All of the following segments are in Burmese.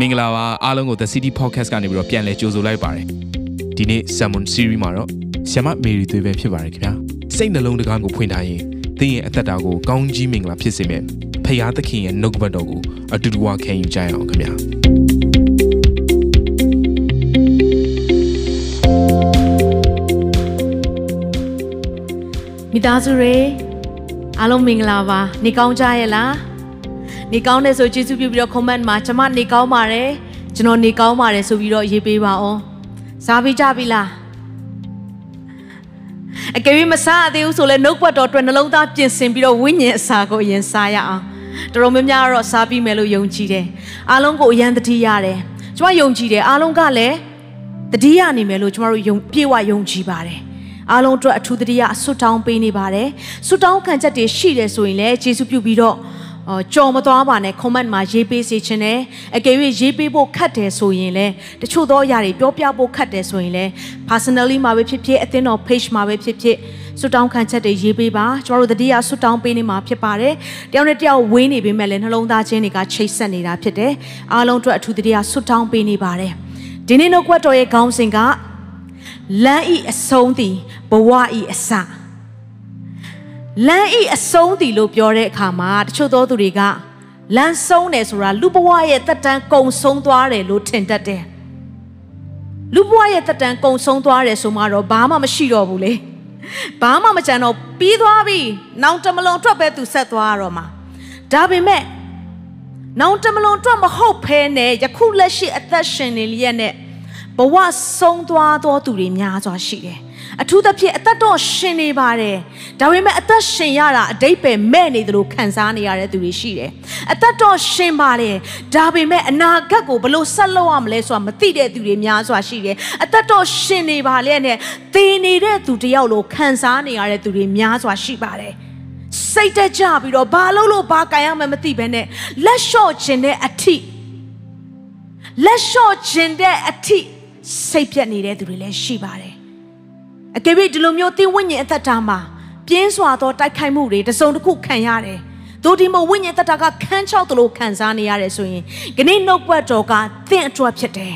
မင်္ဂလာပါအားလုံးကို The City Podcast ကနေပြီးတော့ပြန်လည်ကြိုဆိုလိုက်ပါတယ်ဒီနေ့ Salmon Series မှာတော့ဆ iam မေရီသွေးပဲဖြစ်ပါတယ်ခင်ဗျာစိတ်နှလုံးတကားကိုဖွင့်ထားရင်သင်ရဲ့အသက်တာကိုကောင်းကြီးမင်္ဂလာဖြစ်စေမယ့်ဖရာသခင်ရဲ့နှုတ်ကပတ်တော်ကိုအတူတူဝခံယူကြရအောင်ခင်ဗျာမိသားစုတွေအားလုံးမင်္ဂလာပါနေကောင်းကြရဲ့လား နေကောင်းတယ်ဆိုကျေးဇူးပြုပြီးတော့ comment မှာကျွန်မနေကောင်းပါတယ်ကျွန်တော်နေကောင်းပါတယ်ဆိုပြီးတော့ရေးပေးပါအောင်စားပြီးကြပြီလားအကယ်၍မစားသေးဘူးဆိုလဲနှုတ်ပတ်တော်အတွက်နှလုံးသားပြင်ဆင်ပြီးတော့ဝိညာဉ်အစာကိုအရင်စားရအောင်တော်တော်များများတော့စားပြီးမယ်လို့ယုံကြည်တယ်အားလုံးကိုအရန်တတိရတယ်ကျွန်မယုံကြည်တယ်အားလုံးကလည်းတတိယနေမယ်လို့ကျွန်တော်တို့ယုံပြေဝယုံကြည်ပါတယ်အားလုံးအတွက်အထူးတတိယဆွတ်တောင်းပေးနေပါတယ်ဆွတ်တောင်းခံချက်တွေရှိတယ်ဆိုရင်လည်းယေရှုပြုပြီးတော့အော် ကြော်မသွားပါနဲ့ comment မှာရေးပေးစေချင်တယ်အကယ်၍ရေးပေးဖို့ခက်တယ်ဆိုရင်လည်းတချို့သောအရာတွေပြောပြဖို့ခက်တယ်ဆိုရင်လည်း personally မှာပဲဖြစ်ဖြစ်အသင်းတော် page မှာပဲဖြစ်ဖြစ်ဆွတောင်းခံချက်တွေရေးပေးပါကျွန်တော်တို့တတိယဆွတောင်းပေးနေမှာဖြစ်ပါတယ်တယောက်နဲ့တယောက်ဝေးနေပေမဲ့လည်းနှလုံးသားချင်းတွေကချိတ်ဆက်နေတာဖြစ်တယ်အားလုံးအတွက်အထူးတတိယဆွတောင်းပေးနေပါတယ်ဒီနေ့နှုတ်ကွက်တော်ရဲ့ခေါင်းစဉ်ကလမ်းဤအဆုံးသည်ဘဝဤအစ လမ်းဤအဆုံးသည်လို့ပြောတဲ့အခါမှာတချို့သောသူတွေကလမ်းဆုံးတယ်ဆိုတာလူဘဝရဲ့တက်တန်းကုံဆုံးသွားတယ်လို့ထင်တတ်တယ်လူဘဝရဲ့တက်တန်းကုံဆုံးသွားတယ်ဆိုမှတော့ဘာမှမရှိတော့ဘူးလေဘာမှမကြံတော့ပြီးသွားပြီနောင်တမလုံးအတွက်ပဲသူဆက်သွားရတော့မှာဒါပေမဲ့နောင်တမလုံးအတွက်မဟုတ်ဖဲနဲ့ယခုလက်ရှိအသက်ရှင်နေလျက်နဲ့ဘဝဆုံးသွားသောသူတွေများစွာရှိတယ် အထူးသဖြင့်အသက်တော့ရှင်နေပါတယ်ဒါပေမဲ့အသက်ရှင်ရတာအတိတ်ပဲမဲ့နေသလိုခံစားနေရတဲ့သူတွေရှိတယ်အသက်တော့ရှင်ပါတယ်ဒါပေမဲ့အနာဂတ်ကိုဘလို့ဆက်လုပ်ရမလဲဆိုတာမသိတဲ့သူတွေများစွာရှိတယ်အသက်တော့ရှင်နေပါလေနဲ့သေနေတဲ့သူတယောက်လိုခံစားနေရတဲ့သူတွေများစွာရှိပါတယ်စိတ်တက်ကြပြီးတော့ဘာလို့လို့ဘာကြံရမှမသိဘဲနဲ့လက်လျှော့ခြင်းတဲ့အထိလက်လျှော့ခြင်းတဲ့အထိစိတ်ပြတ်နေတဲ့သူတွေလည်းရှိပါတယ် အကယ်၍ဒီလိုမျိုးသင်ဝိညာဉ်အသက်တာမှာပြင်းစွာသောတိုက်ခိုက်မှုတွေတစုံတစ်ခုခံရတယ်ဒို့ဒီမို့ဝိညာဉ်သက်တာကခန်းချောက်သလိုခံစားနေရတယ်ဆိုရင်ခဏနှုတ်ပွက်တော်ကသင်အတွက်ဖြစ်တယ်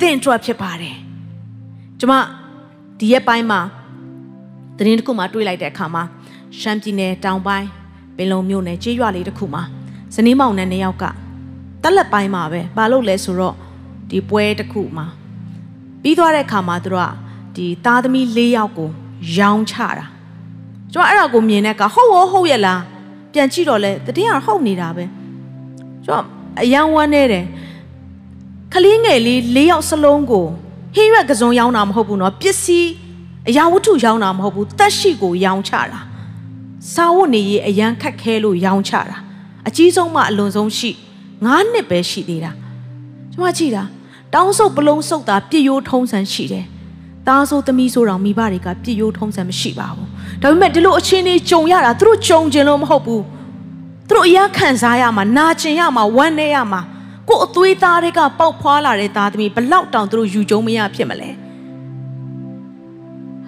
သင်အတွက်ဖြစ်ပါတယ်ကျွန်မဒီရက်ပိုင်းမှာသတင်းတစ်ခုမှတွေးလိုက်တဲ့အခါမှာရှမ်းပြည်နယ်တောင်ပိုင်းပင်လုံမြို့နယ်ကျေးရွာလေးတစ်ခုမှာဇနီးမောင်နှံနှစ်ယောက်ကတက်လက်ပိုင်းမှာပဲဘာလို့လဲဆိုတော့ဒီပွဲတစ်ခုမှာပြီးသွားတဲ့အခါမှာသူတို့က ဒီသားသမီး၄ယောက်ကိုရောင်ချတာကျွန်မအဲ့ဒါကိုမြင်တဲ့ကဟုတ်ဟုတ်ဟုတ်ရဲ့လားပြန်ကြည့်တော့လဲတတိယဟုတ်နေတာပဲကျွန်မအယံဝမ်းနေတယ်ကလေးငယ်လေး၄ယောက်စလုံးကိုဟင်းရွက်ကစုံရောင်းတာမဟုတ်ဘူးเนาะပစ္စည်းအရာဝတ္ထုရောင်းတာမဟုတ်ဘူးတက်ရှိကိုရောင်းချတာစာဝတ်နေရေးအရန်ခက်ခဲလို့ရောင်းချတာအကြီးဆုံးမှအလွန်ဆုံးရှိ9နှစ်ပဲရှိသေးတာကျွန်မကြည့်တာတောင်းဆုပ်ပလုံးဆုပ်တာပြည့်ရိုးထုံးစံရှိတယ်။ သားဆိုးသမီးဆိုတောင်မိဘတွေကပြည့်ရိုးထုံးစံမရှိပါဘူးဒါပေမဲ့ဒီလိုအခြေအနေကြုံရတာသူတို့ကြုံကျင်လို့မဟုတ်ဘူးသူတို့အရာခံစားရမှာနာကျင်ရမှာဝမ်းနည်းရမှာကိုယ်အသွေးသားတွေကပေါက်ဖွာလာတဲ့သားသမီးဘလောက်တောင်သူတို့ယူကြုံမရဖြစ်မလဲ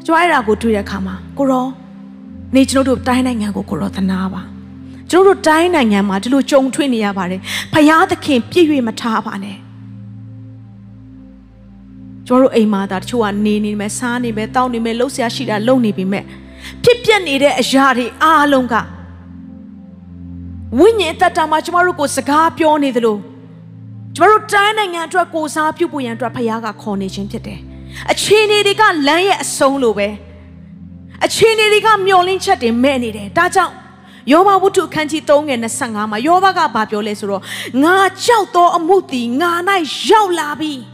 ကြွားရတာကိုတွေ့တဲ့အခါမှာကိုရောနေကျွန်တော်တို့တိုင်းနိုင်ငံကိုကိုရောသနာပါကျွန်တော်တို့တိုင်းနိုင်ငံမှာဒီလိုကြုံထွေးနေရပါတယ်ဖယားသခင်ပြည့်၍မထားပါနဲ့ ကျွန်တော်တို့အိမ်မှာဒါတချို့ကနေနေမယ်စားနေမယ်တောက်နေမယ်လှုပ်ရှားရှိတာလုပ်နေပြီမဲ့ဖြစ်ပျက်နေတဲ့အရာတွေအားလုံးကဝိညာဉ်တတ္တမှာကျမတို့ကိုစကားပြောနေသလိုကျမတို့တိုင်းနိုင်ငံအတွက်ကိုစားပြုဖို့ရန်အတွက်ဖခင်ကခေါ်နေခြင်းဖြစ်တယ်။အခြေအနေတွေကလမ်းရဲ့အဆုံးလိုပဲ။အခြေအနေတွေကမျောလင်းချက်တွေမဲ့နေတယ်။ဒါကြောင့်ယောဘဝတ္ထုအခန်းကြီး3ငယ်25မှာယောဘကဘာပြောလဲဆိုတော့ငါကြောက်သောအမှုသည်ငါ၌ရောက်လာပြီ။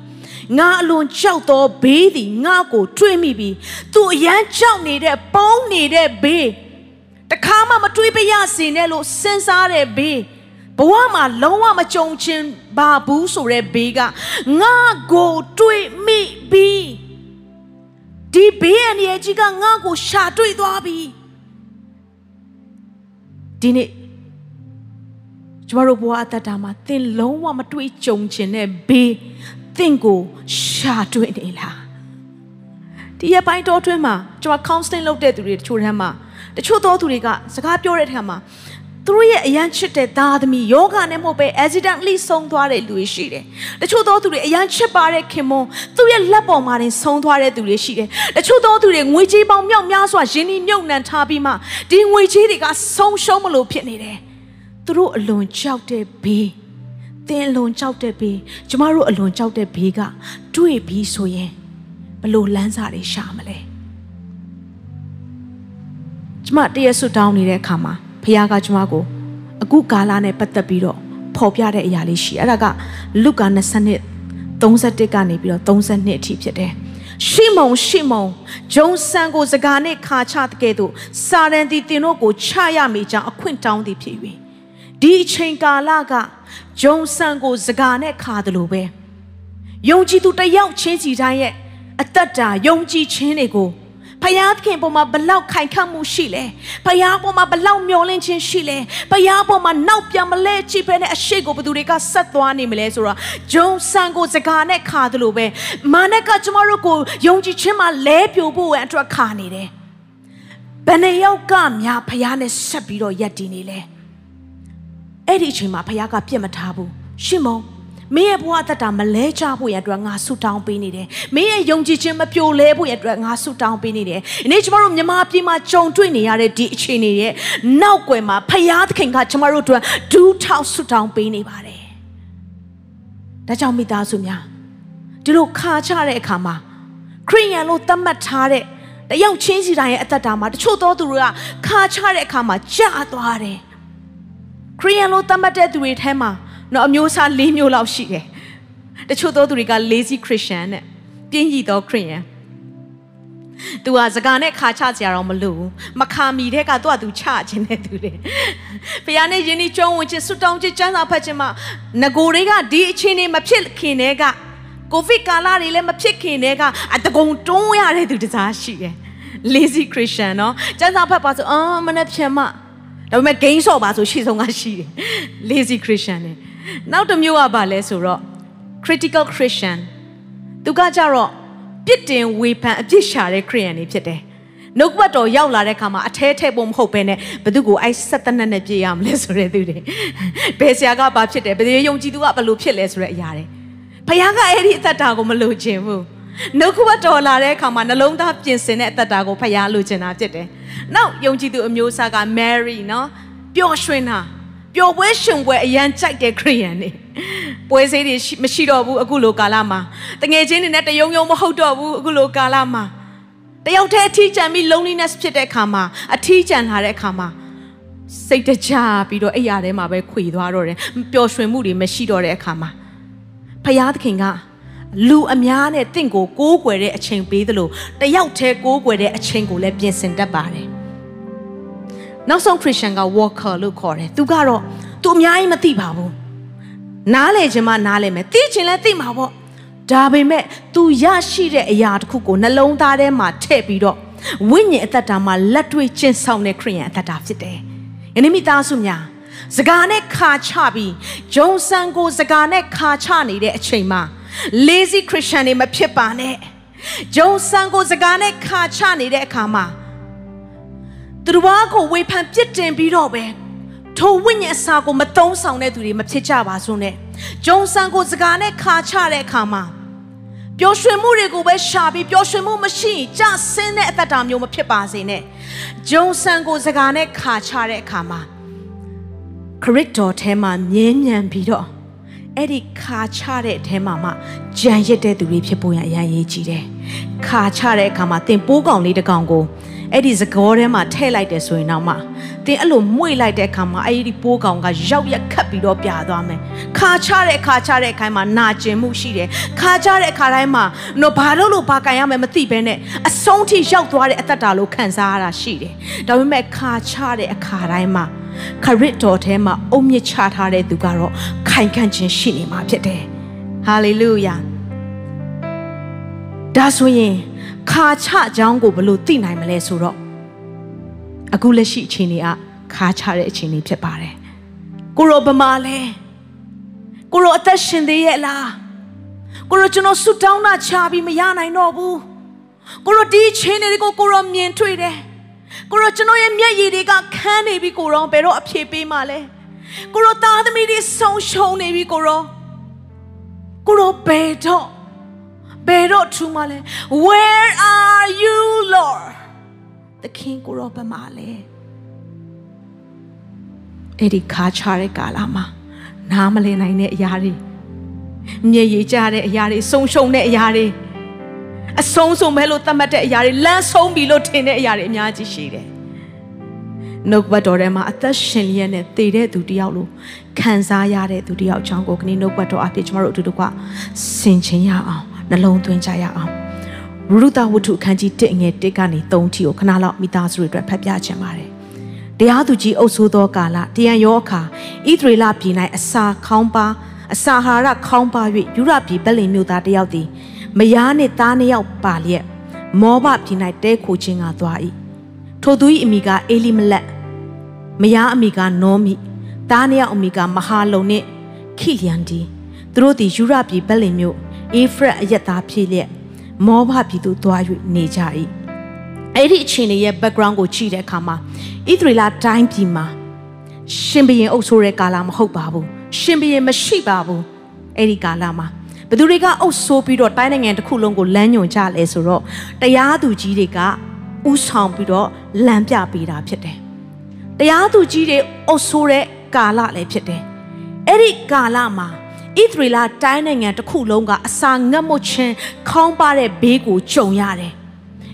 ငါအလွန်ကြောက်သောဘေးသည်ငါ့ကိုတွေးမိပြီ။သူအရန်ကြောက်နေတဲ့ပေါင်းနေတဲ့ဘေးတခါမှမတွေးပရစေနဲ့လို့စဉ်းစားတဲ့ဘေးဘဝမှာလုံးဝမကြုံချင်ပါဘူးဆိုတဲ့ဘေးကငါကိုတွေးမိပြီဒီဘေးအန္တရာယ်ကြီးကငါကိုရှာတွေ့သွားပြီဒီနေ့ကျမတို့ဘဝအတ္တတာမှာသင်လုံးဝမတွေးကြုံချင်တဲ့ဘေး သင်ကိုရှာတွေ့နေလားဒီရပိုင်းတော်တွင်းမှာကျွန်မ counseling လုပ်တဲ့သူတွေတချို့တန်းမှာတချို့သောသူတွေကစကားပြောတဲ့အခါမှာသူတို့ရဲ့အရန်ချစ်တဲ့သားသမီးယောဂနဲ့မဟုတ်ပဲ accidentally ဆုံးသွားတဲ့လူတွေရှိတယ်။တချို့သောသူတွေအရန်ချစ်ပါတဲ့ခင်မွန်သူ့ရဲ့လက်ပေါ်မှာတင်ဆုံးသွားတဲ့သူတွေရှိတယ်။တချို့သောသူတွေငွေကြေးပေါင်းမြောက်များစွာရင်းနှီးမြုပ်နှံထားပြီးမှဒီငွေကြေးတွေကဆုံးရှုံးမလို့ဖြစ်နေတယ်။သူတို့အလွန်ကြောက်တဲ့ဘေး သင်အလွန်ကြောက်တဲ့ဘေးကျမတို့အလွန်ကြောက်တဲ့ဘေးကတွေ့ပြီးဆိုရင်ဘလို့လန်းစာတွေရှာမလဲ။ကျမတရက်ဆွတောင်းနေတဲ့အခါမှာဖခင်ကကျမကိုအခုကာလနဲ့ပတ်သက်ပြီးတော့ဖော်ပြတဲ့အရာလေးရှိအဲ့ဒါကလုကာ20နှစ်31ကနေပြီးတော့32အထိဖြစ်တယ်ရှိမုံရှိမုံဂျုံဆန်ကိုစကားနဲ့ခါချတဲ့ကဲ့သို့စာရန်တီတင်တို့ကိုချရမိကြောင်းအခွင့်တောင်းသည်ဖြစ်၍ဒီအချိန်ကာလက ဂျုံဆန်ကိုစကားနဲ့ခါတယ်လို့ပဲယုံကြည်သူတယောက်ချင်းစီတိုင်းရဲ့အသက်တာယုံကြည်ခြင်းတွေကိုဖယားခင်ပေါ်မှာဘလောက်ခိုင်ခတ်မှုရှိလဲဖယားပေါ်မှာဘလောက်မျောလင့်ခြင်းရှိလဲဖယားပေါ်မှာနောက်ပြန်မလဲကြည့်ပဲနဲ့အရှိကိုဘသူတွေကဆက်သွားနေမလဲဆိုတော့ဂျုံဆန်ကိုစကားနဲ့ခါသလိုပဲမာနကကျမတို့ကိုယုံကြည်ခြင်းမှာလဲပြိုဖို့အတွက်ခါနေတယ်ဘယ်နှယောက်ကများဖယားနဲ့ဆက်ပြီးတော့ယက်တည်နေလဲ အဲ့ဒီအချိန်မှာဖယားကပြစ်မထားဘူးရှင်မောမင်းရဲ့ဘဝသက်တာမလဲကြဖို့ရအတွက်ငါဆုတောင်းပေးနေတယ်။မင်းရဲ့ယုံကြည်ခြင်းမပြိုလဲဖို့ရအတွက်ငါဆုတောင်းပေးနေတယ်။ဒီနေ့ကျမတို့မြန်မာပြည်မှာကြုံတွေ့နေရတဲ့ဒီအခြေအနေရဲ့နောက်ွယ်မှာဖယားသခင်ကကျမတို့အတွက်ဒူးထောက်ဆုတောင်းပေးနေပါတယ်။ဒါကြောင့်မိသားစုများဒီလိုခါချတဲ့အခါမှာခရိယန်လို့သတ်မှတ်ထားတဲ့တယောက်ချင်းစီတိုင်းရဲ့အသက်တာမှာတချို့သောသူတွေကခါချတဲ့အခါမှာကြာသွားတယ်။ ခရီးယန်လို့သတ်မှတ်တဲ့သူတွေထဲမှာတော့အမျိုးအစား၄မျိုးလောက်ရှိတယ်။တချို့သောသူတွေက lazy Christian နဲ့ပြင်းကြီးသောခရီးယန်။ तू ဟာစကားနဲ့ခါချစရာတော့မလိုဘူး။မခါမီတဲ့က तू က तू ချခြင်းတဲ့သူတွေ။ဖခင်နဲ့ယင်းဒီကြုံဝင်ခြင်းဆွတောင်းခြင်းစံစာဖတ်ခြင်းမှာငကိုတွေကဒီအခြေအနေမဖြစ်ခင်တည်းကကိုဗစ်ကာလတွေလည်းမဖြစ်ခင်တည်းကအတကုံတွန်းရတဲ့သူတစားရှိတယ်။ lazy Christian เนาะစံစာဖတ်ပါဆိုအာမနဲ့ဖြန်မ ဒါပေမဲ့ gain ဆော့ပါဆိုရှေ့ဆုံးကရှိတယ် lazy christian နဲ့နောက်တစ်မျိုးကဘာလဲဆိုတော့ critical christian သူကကြတော့ပြစ်တင်ဝေဖန်အပြစ်ရှာတဲ့ခရိယန်တွေဖြစ်တယ်နှုတ်ဘတ်တော်ရောက်လာတဲ့ခါမှာအထဲထဲပုံမဟုတ်ပဲနဲ့ဘသူကိုအိုက်ဆက်တနက်နဲ့ပြေးရမလဲဆိုတဲ့သူတွေဘယ်ဆရာကဘာဖြစ်တယ်ဘယ်ယုံကြည်သူကဘလို့ဖြစ်လဲဆိုတဲ့အရာတွေဖခင်ကအဲ့ဒီအသက်တာကိုမလိုချင်ဘူး နှုတ်ဘတ်တော်လာတဲ့အခါမှာနှလုံးသားပြင်ဆင်တဲ့အသက်တာကိုဖခင်လိုချင်တာဖြစ်တယ်နောက်ယုံကြည်သူအမျိုးအစားက Mary နော်ပျော်ရွှင်တာပျော်ပွဲရှင်ပွဲအရန်ကြိုက်တဲ့ခရိယန်တွေပွဲစည်းတွေမရှိတော့ဘူးအခုလိုကာလမှာတငယ်ချင်းတွေနဲ့တယုံယုံမဟုတ်တော့ဘူးအခုလိုကာလမှာတယောက်တည်းအထီးကျန်ပြီး loneliness ဖြစ်တဲ့အခါမှာအထီးကျန်လာတဲ့အခါမှာစိတ်တကြပြီးတော့အဲ့ရထဲမှာပဲခွေသွားတော့တယ်ပျော်ရွှင်မှုတွေမရှိတော့တဲ့အခါမှာဖယားသခင်က လူအများနဲ့တင့်ကိုကိုးကွယ်တဲ့အချိန်ပေးသလိုတယောက်တည်းကိုးကွယ်တဲ့အချိန်ကိုလည်းပြင်ဆင်တတ်ပါတယ်နောက်ဆုံးခရစ်ယာန်က walker လို့ခေါ်တယ်သူကတော့သူအများကြီးမသိပါဘူးနားလေခြင်းမနားလေမယ်သိခြင်းလည်းသိမှာပေါ့ဒါပေမဲ့ तू ရရှိတဲ့အရာတစ်ခုကိုနှလုံးသားထဲမှာထည့်ပြီးတော့ဝိညာဉ်အသက်တာမှာလက်တွေ့ကျင့်ဆောင်တဲ့ခရိယန်အသက်တာဖြစ်တယ်။ယနေ့မိသားစုများစကားနဲ့ခါချပြီးဂျုံဆန်ကိုစကားနဲ့ခါချနေတဲ့အချိန်မှာ lazy christian တွေမဖြစ်ပါနဲ့။ဂျုံဆန်ကိုစကားနဲ့ခါချနေတဲ့အခါမှာသူတို့ဘာကိုဝေဖန်ပြစ်တင်ပြီးတော့ပဲထိုဝိညာဉ်အစာကိုမတုံးဆောင်တဲ့သူတွေမဖြစ်ကြပါစို့နဲ့ဂျုံဆန်ကိုစကားနဲ့ခါချတဲ့အခါမှာပျော်ရွှင်မှုတွေကိုပဲရှာပြီးပျော်ရွှင်မှုမရှိရင်ကြဆင်းတဲ့အတ္တတာမျိုးမဖြစ်ပါစေနဲ့ဂျုံဆန်ကိုစကားနဲ့ခါချတဲ့အခါမှာခရစ်တော်ထဲမှာမြဲမြံပြီးတော့ အဲ့ဒီခါချတဲ့အထဲမှာမှကြံရစ်တဲ့သူတွေဖြစ်ပေါ်ရအရင်ရေးကြည့်တယ်ခါချတဲ့အခါမှာတင်ပိုးကောင်လေးတစ်ကောင်ကိုအဲ့ဒီစကောထဲမှာထည့်လိုက်တယ်ဆိုရင်တော့မှတင်အဲ့လိုမွေ့လိုက်တဲ့အခါမှာအဲ့ဒီပိုးကောင်ကရောက်ရက်ခတ်ပြီးတော့ပြသွားမယ်ခါချတဲ့ခါချတဲ့အခါမှာနာကျင်မှုရှိတယ်ခါချတဲ့အခါတိုင်းမှာတော့ဘာလို့လို့ဘာကန်ရမယ်မသိဘဲနဲ့အဆုံးထိရောက်သွားတဲ့အသက်တာလို့ခံစားရတာရှိတယ်ဒါပေမဲ့ခါချတဲ့အခါတိုင်းမှာ ခရစ်တော်ထဲမှာအုံမြင့်ချထားတဲ့သူကတော့ခိုင်ခန့်ခြင်းရှိနေမှာဖြစ်တယ်ဟာလေလုယာဒါဆိုရင်ခါချကြောင်းကိုဘလို့သိနိုင်မလဲဆိုတော့အခုလက်ရှိအခြေအနေကခါချတဲ့အခြေအနေဖြစ်ပါတယ်ကိုရောဗမာလဲကိုရောအသက်ရှင်သေးရဲ့လားကိုရောကျွန်တော်ဆူတောင်းတာချပြီးမရနိုင်တော့ဘူးကိုရောဒီအခြေအနေတွေကိုကိုရောမြင်တွေ့တယ် ကိုရောကျွန်တော်ရဲ့မျက်ရည်တွေကခန်းနေပြီကိုရောဘယ်တော့အဖြေပေးမှလဲကိုရောသားသမီးတွေဆုံးရှုံးနေပြီကိုရောကိုရောဘယ်တော့ဘယ်တော့ထူမှလဲ Where are you Lord သခင်ကိုရောဘယ်မှာလဲအဲ့ဒီခါချတဲ့ကာလမှာနားမလည်နိုင်တဲ့အရာတွေမျက်ရည်ကျတဲ့အရာတွေဆုံးရှုံးတဲ့အရာတွေ အဆုံးစုံပဲလို့သတ်မှတ်တဲ့အရာတွေလမ်းဆုံးပြီလို့ထင်တဲ့အရာတွေအများကြီးရှိတယ်။နှုတ်ဘတ်တော်ထဲမှာအသက်ရှင်လျက်နဲ့တည်တဲ့သူတယောက်လို့ခံစားရတဲ့သူတယောက်အကြောင်းကိုခဏနှုတ်ဘတ်တော်အဖြစ်ကျမတို့အတူတူကဆင်ခြင်ရအောင်နှလုံးသွင်းကြရအောင်။ရူဒဝတ္ထုအခန်းကြီး1ငယ်1ကနေ3ထိကိုခဏလောက်မိသားစုတွေအတွက်ဖတ်ပြချင်ပါတယ်။တရားသူကြီးအုပ်ဆိုးသောကာလတရံရောအခါဣသရေလပြည်၌အစာခေါင်းပါအစာဟာရခေါင်းပါ၍ယူရပြည်ဗက်လင်မြို့သားတယောက်သည် မယားနှင့်သားနှစ်ယောက်ပါလျက်မောဘပြည်၌တဲခိုခြင်းကသွား၏ထိုသူ၏အမိကအေလိမလက်မယားအမိကနောမိသားနှစ်ယောက်အမိကမဟာလုံနှင့်ခိလျန်ဒီသူတို့သည်ယူရပြည်ဗက်လင်မြို့အေဖရက်အယက်သားဖြစ်လျက်မောဘပြည်သို့သွား၍နေကြ၏အဲ့ဒီအချိန်ရဲ့ background ကိုကြည့်တဲ့အခါမှာဣသရေလတိုင်းပြည်မှာရှင်ဘရင်အုပ်ဆိုးတဲ့ကာလမဟုတ်ပါဘူးရှင်ဘရင်မရှိပါဘူးအဲ့ဒီကာလမှာ ဘသူတွေကအုပ်ဆိုးပြီးတော့တိုင်းနိုင်ငံတစ်ခုလုံးကိုလမ်းညွှန်ကြလဲဆိုတော့တရားသူကြီးတွေကဥဆောင်ပြီးတော့လမ်းပြပေးတာဖြစ်တယ်တရားသူကြီးတွေအုပ်ဆိုးတဲ့ကာလလည်းဖြစ်တယ်အဲ့ဒီကာလမှာဣသရေလတိုင်းနိုင်ငံတစ်ခုလုံးကအစာငတ်မွခြင်းခေါင်းပါတဲ့ဘေးကိုကြုံရတယ်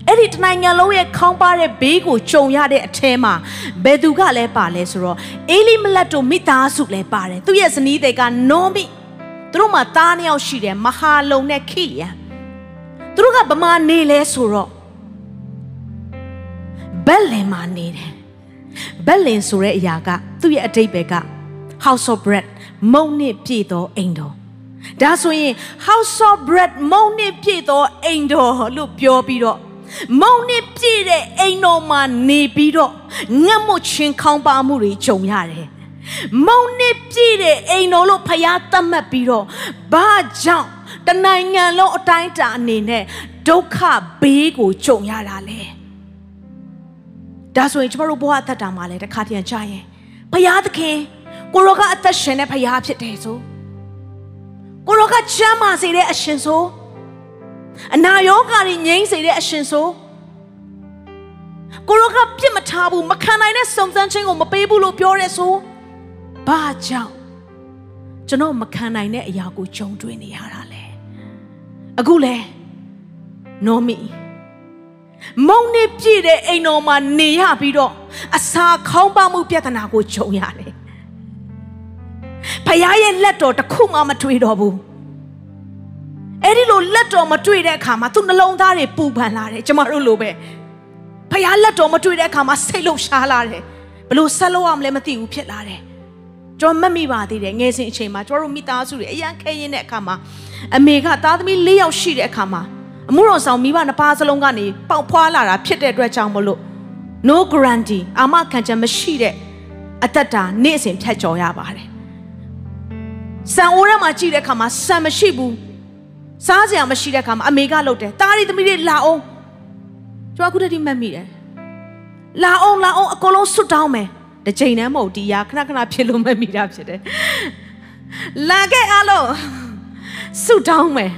အဲ့ဒီတနိုင်ငံလုံးရဲ့ခေါင်းပါတဲ့ဘေးကိုကြုံရတဲ့အထဲမှာဘယ်သူကလဲပါလဲဆိုတော့အေလိမလက်တို့မိသားစုလည်းပါတယ်သူရဲ့ဇနီးတွေကနောမိ သူတို့မှာသားနှစ်ယောက်ရှိတယ်မဟာလုံနဲ့ခိလျံသူတို့ကဗမာနေလဲဆိုတော့ဘက်လင်မှာနေတယ်ဘက်လင်ဆိုတဲ့အရာကသူ့ရဲ့အတိတ်ပဲက house of bread မုံနဲ့ပြည့်သောအိမ်တော်ဒါဆိုရင် house of bread မုံနဲ့ပြည့်သောအိမ်တော်လို့ပြောပြီးတော့မုံနဲ့ပြည့်တဲ့အိမ်တော်မှာနေပြီးတော့ငတ်မွချင်းခေါင်းပါမှုတွေကြုံရတယ် မုံနဲ့ပြည့်တဲ့အိမ်တော်လို့ဖျားသတ်မှတ်ပြီးတော့ဘာကြောင့်တနိုင်ငံလုံးအတိုင်းအတာအနေနဲ့ဒုက္ခဘေးကိုကြုံရတာလဲဒါဆိုရင်ကျမတို့ဘဝအသက်တာမှာလည်းတစ်ခါတည်းကြာရင်ဖျားသခင်ကိုရောကအသက်ရှင်တဲ့ဖျားဖြစ်တယ်ဆိုကိုရောကချမ်းသာစေတဲ့အရှင်ဆိုအနာရောဂါတွေငြိမ်းစေတဲ့အရှင်ဆိုကိုရောကပြစ်မထားဘူးမခံနိုင်တဲ့စုံစမ်းခြင်းကိုမပေးဘူးလို့ပြောရဲဆို ဘာကြောင့်ကျွန်တော်မခံနိုင်တဲ့အရာကိုကြုံတွေ့နေရတာလဲအခုလဲနောမီမုံနေပြည့်တဲ့အိမ်တော်မှာနေရပြီးတော့အစာခေါင်းပါမှုပြဿနာကိုကြုံရတယ်ဖခင်ရဲ့လက်တော်တစ်ခုမှမတွေ့တော့ဘူးအဲ့ဒီလိုလက်တော်မတွေ့တဲ့အခါမှာသူနှလုံးသားတွေပူပန်လာတယ်ကျမတို့လိုပဲဖခင်လက်တော်မတွေ့တဲ့အခါမှာစိတ်လှုပ်ရှားလာတယ်ဘလို့ဆက်လို့ရမလဲမသိဘူးဖြစ်လာတယ် ကျွန်တော်မမိပါသေးတယ်ငယ်စဉ်အချိန်မှာကျွန်တော်တို့မိသားစုတွေအရန်ခဲရင်တဲ့အခါမှာအမေကသားသမီး၄ယောက်ရှိတဲ့အခါမှာအမှုတော်ဆောင်မိဘနှစ်ပါးစလုံးကနေပေါက်ဖွာလာတာဖြစ်တဲ့အတွက်ကြောင့်မလို့ no guarantee အာမခံချက်မရှိတဲ့အသက်တာနေ့စဉ်ဖြတ်ကျော်ရပါတယ်ဆန်အိုးထဲမှာကြည့်တဲ့အခါမှာဆန်မရှိဘူးစားစရာမရှိတဲ့အခါမှာအမေကလှုပ်တယ်တားရီသမီးတွေလာအောင်ကျွန်တော်ခုတည်းမှတ်မိတယ်လာအောင်လာအောင်အကုန်လုံးဆွတ်တောင်းမယ် တစ်ချိန်တည်းမဟုတ်ဒီရာခဏခဏဖြစ်လို့မမိတာဖြစ်တယ်လာခဲ့အားလုံးဆွတ်တောင်းမယ်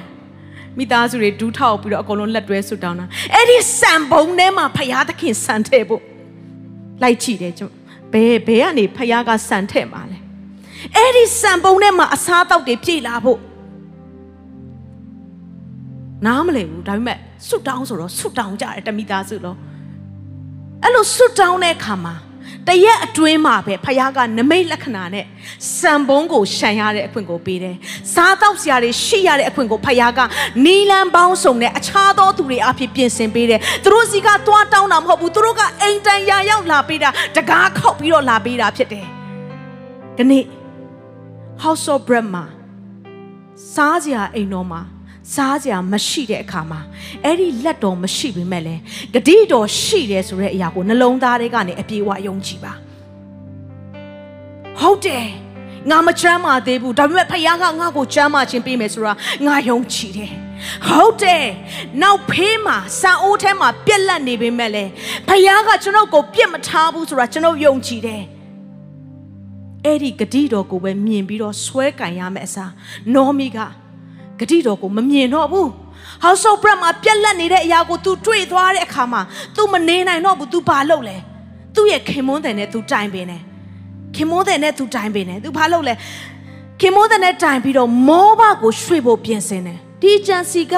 မိသားစုတွေဒူးထောက်ပြီးတော့အကုန်လုံးလက်တွဲဆွတ်တောင်းတာအဲ့ဒီစံပုံထဲမှာဖယားသခင်စံထဲဖို့လိုက်ကြည့်တယ်ကျွန်ဘယ်ဘယ်ကနေဖယားကစံထဲမှာလဲအဲ့ဒီစံပုံထဲမှာအစားတောက်တွေပြည့်လာဖို့နားမလည်ဘူးဒါပေမဲ့ဆွတ်တောင်းဆိုတော့ဆွတ်တောင်းကြတယ်တမိသားစုလုံးအဲ့လိုဆွတ်တောင်းတဲ့အခါမှာ တရက်အတွင်းမှာပဲဖခင်ကနမိတ်လက္ခဏာနဲ့စံပုံးကိုရှန်ရတဲ့အခွင့်ကိုပေးတယ်။စားတောက်စရာတွေရှိရတဲ့အခွင့်ကိုဖခင်ကနီလန်ပေါင်းစုံနဲ့အခြားသောသူတွေအဖြစ်ပြင်ဆင်ပေးတယ်။သူတို့စီကသွားတောင်းတာမဟုတ်ဘူး။သူတို့ကအိမ်တန်ရာရောက်လာပေးတာတကားခောက်ပြီးတော့လာပေးတာဖြစ်တယ်။ဒီနေ့ House of Bread မှာစားစရာအိမ်တော်မှာ စားစရာမရှိတဲ့အခါမှာအဲ့ဒီလက်တော်မရှိပေမဲ့လည်းဂတိတော်ရှိတယ်ဆိုတဲ့အရာကိုနှလုံးသားထဲကနေအပြေအဝယုံကြည်ပါဟုတ်တယ်ငါမချမ်းမာသေးဘူးဒါပေမဲ့ဖခင်ကငါ့ကိုချမ်းမာခြင်းပေးမယ်ဆိုတာငါယုံကြည်တယ်ဟုတ်တယ်နောက်ဖေးမှာစာအိုးထဲမှာပြက်လက်နေပေမဲ့လေဖခင်ကကျွန်တော်ကိုပြစ်မထားဘူးဆိုတာကျွန်တော်ယုံကြည်တယ်အဲ့ဒီဂတိတော်ကိုပဲမြင်ပြီးတော့ဆွဲကင်ရမယ့်အစားနောမီက ဂတိတော်ကိုမမြင်တော့ဘူး household bread မှာပြက်လက်နေတဲ့အရာကို तू တွေ့သွားတဲ့အခါမှာ तू မနေနိုင်တော့ဘူး तू ဘာလုပ်လဲသူ့ရဲ့ခင်မွန်းတယ်နဲ့ तू တိုင်ပင်တယ်ခင်မွန်းတယ်နဲ့ तू တိုင်ပင်တယ် तू ဘာလုပ်လဲခင်မွန်းတယ်နဲ့တိုင်ပြီးတော့မောဘကိုရွှေ့ဖို့ပြင်ဆင်တယ်ဒီအကြံစီက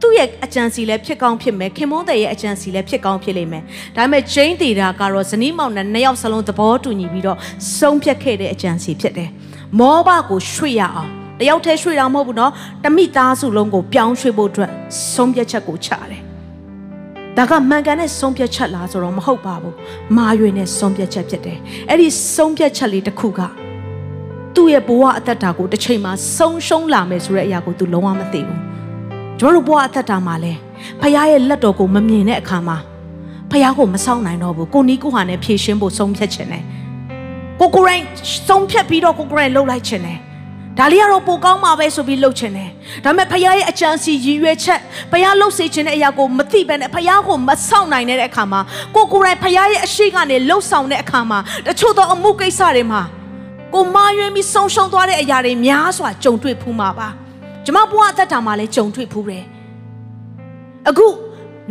သူ့ရဲ့အကြံစီလည်းဖြစ်ကောင်းဖြစ်မယ်ခင်မွန်းတယ်ရဲ့အကြံစီလည်းဖြစ်ကောင်းဖြစ်လိမ့်မယ်ဒါပေမဲ့ဂျိန်းတီတာကတော့ဇနီးမောင်နဲ့နှစ်ယောက်စလုံးသဘောတူညီပြီးတော့ဆုံးဖြတ်ခဲ့တဲ့အကြံစီဖြစ်တယ်မောဘကိုရွှေ့ရအောင် တယောက်တည်းရွှေ့တာမဟုတ်ဘူးနော်တမိသားစုလုံးကိုပြောင်းရွှေ့ဖို့အတွက်ဆုံးဖြတ်ချက်ကိုချတယ်ဒါကမှန်ကန်တဲ့ဆုံးဖြတ်ချက်လားဆိုတော့မဟုတ်ပါဘူးမာရွေနဲ့ဆုံးဖြတ်ချက်ဖြစ်တယ်အဲ့ဒီဆုံးဖြတ်ချက်လေးတစ်ခုကသူ့ရဲ့ဘဝအသက်တာကိုတစ်ချိန်မှာဆုံးရှုံးလာမယ်ဆိုတဲ့အရာကိုသူလုံးဝမသိဘူးကျွန်တော်တို့ဘဝအသက်တာမှာလဲဖခင်ရဲ့လက်တော်ကိုမမြင်တဲ့အခါမှာဖခင်ကိုမဆောင်နိုင်တော့ဘူးကိုနီးကိုဟာနဲ့ဖြည့်ရှင်းဖို့ဆုံးဖြတ်ခြင်းနဲ့ကိုကိုရိုင်းဆုံးဖြတ်ပြီးတော့ကိုကိုရိုင်းလှုပ်လိုက်ခြင်းနဲ့ ဒါလေးကတော့ပိုကောင်းမှာပဲဆိုပြီးလှုပ်ချင်တယ်ဒါပေမဲ့ဖခင်ရဲ့အကြံစီရည်ရွယ်ချက်ဖခင်လှုပ်စေခြင်းတဲ့အရာကိုမသိဘဲနဲ့ဖခင်ကိုမဆောင်နိုင်တဲ့အခါမှာကိုကိုယ်တိုင်ဖခင်ရဲ့အရှိကနေလှုပ်ဆောင်တဲ့အခါမှာတချို့သောအမှုကိစ္စတွေမှာကိုမာရွေးပြီးဆုံးရှုံးသွားတဲ့အရာတွေများစွာကြုံတွေ့ဖူးမှာပါကျမဘဝအသက်တာမှာလည်းကြုံတွေ့ဖူးတယ်အခု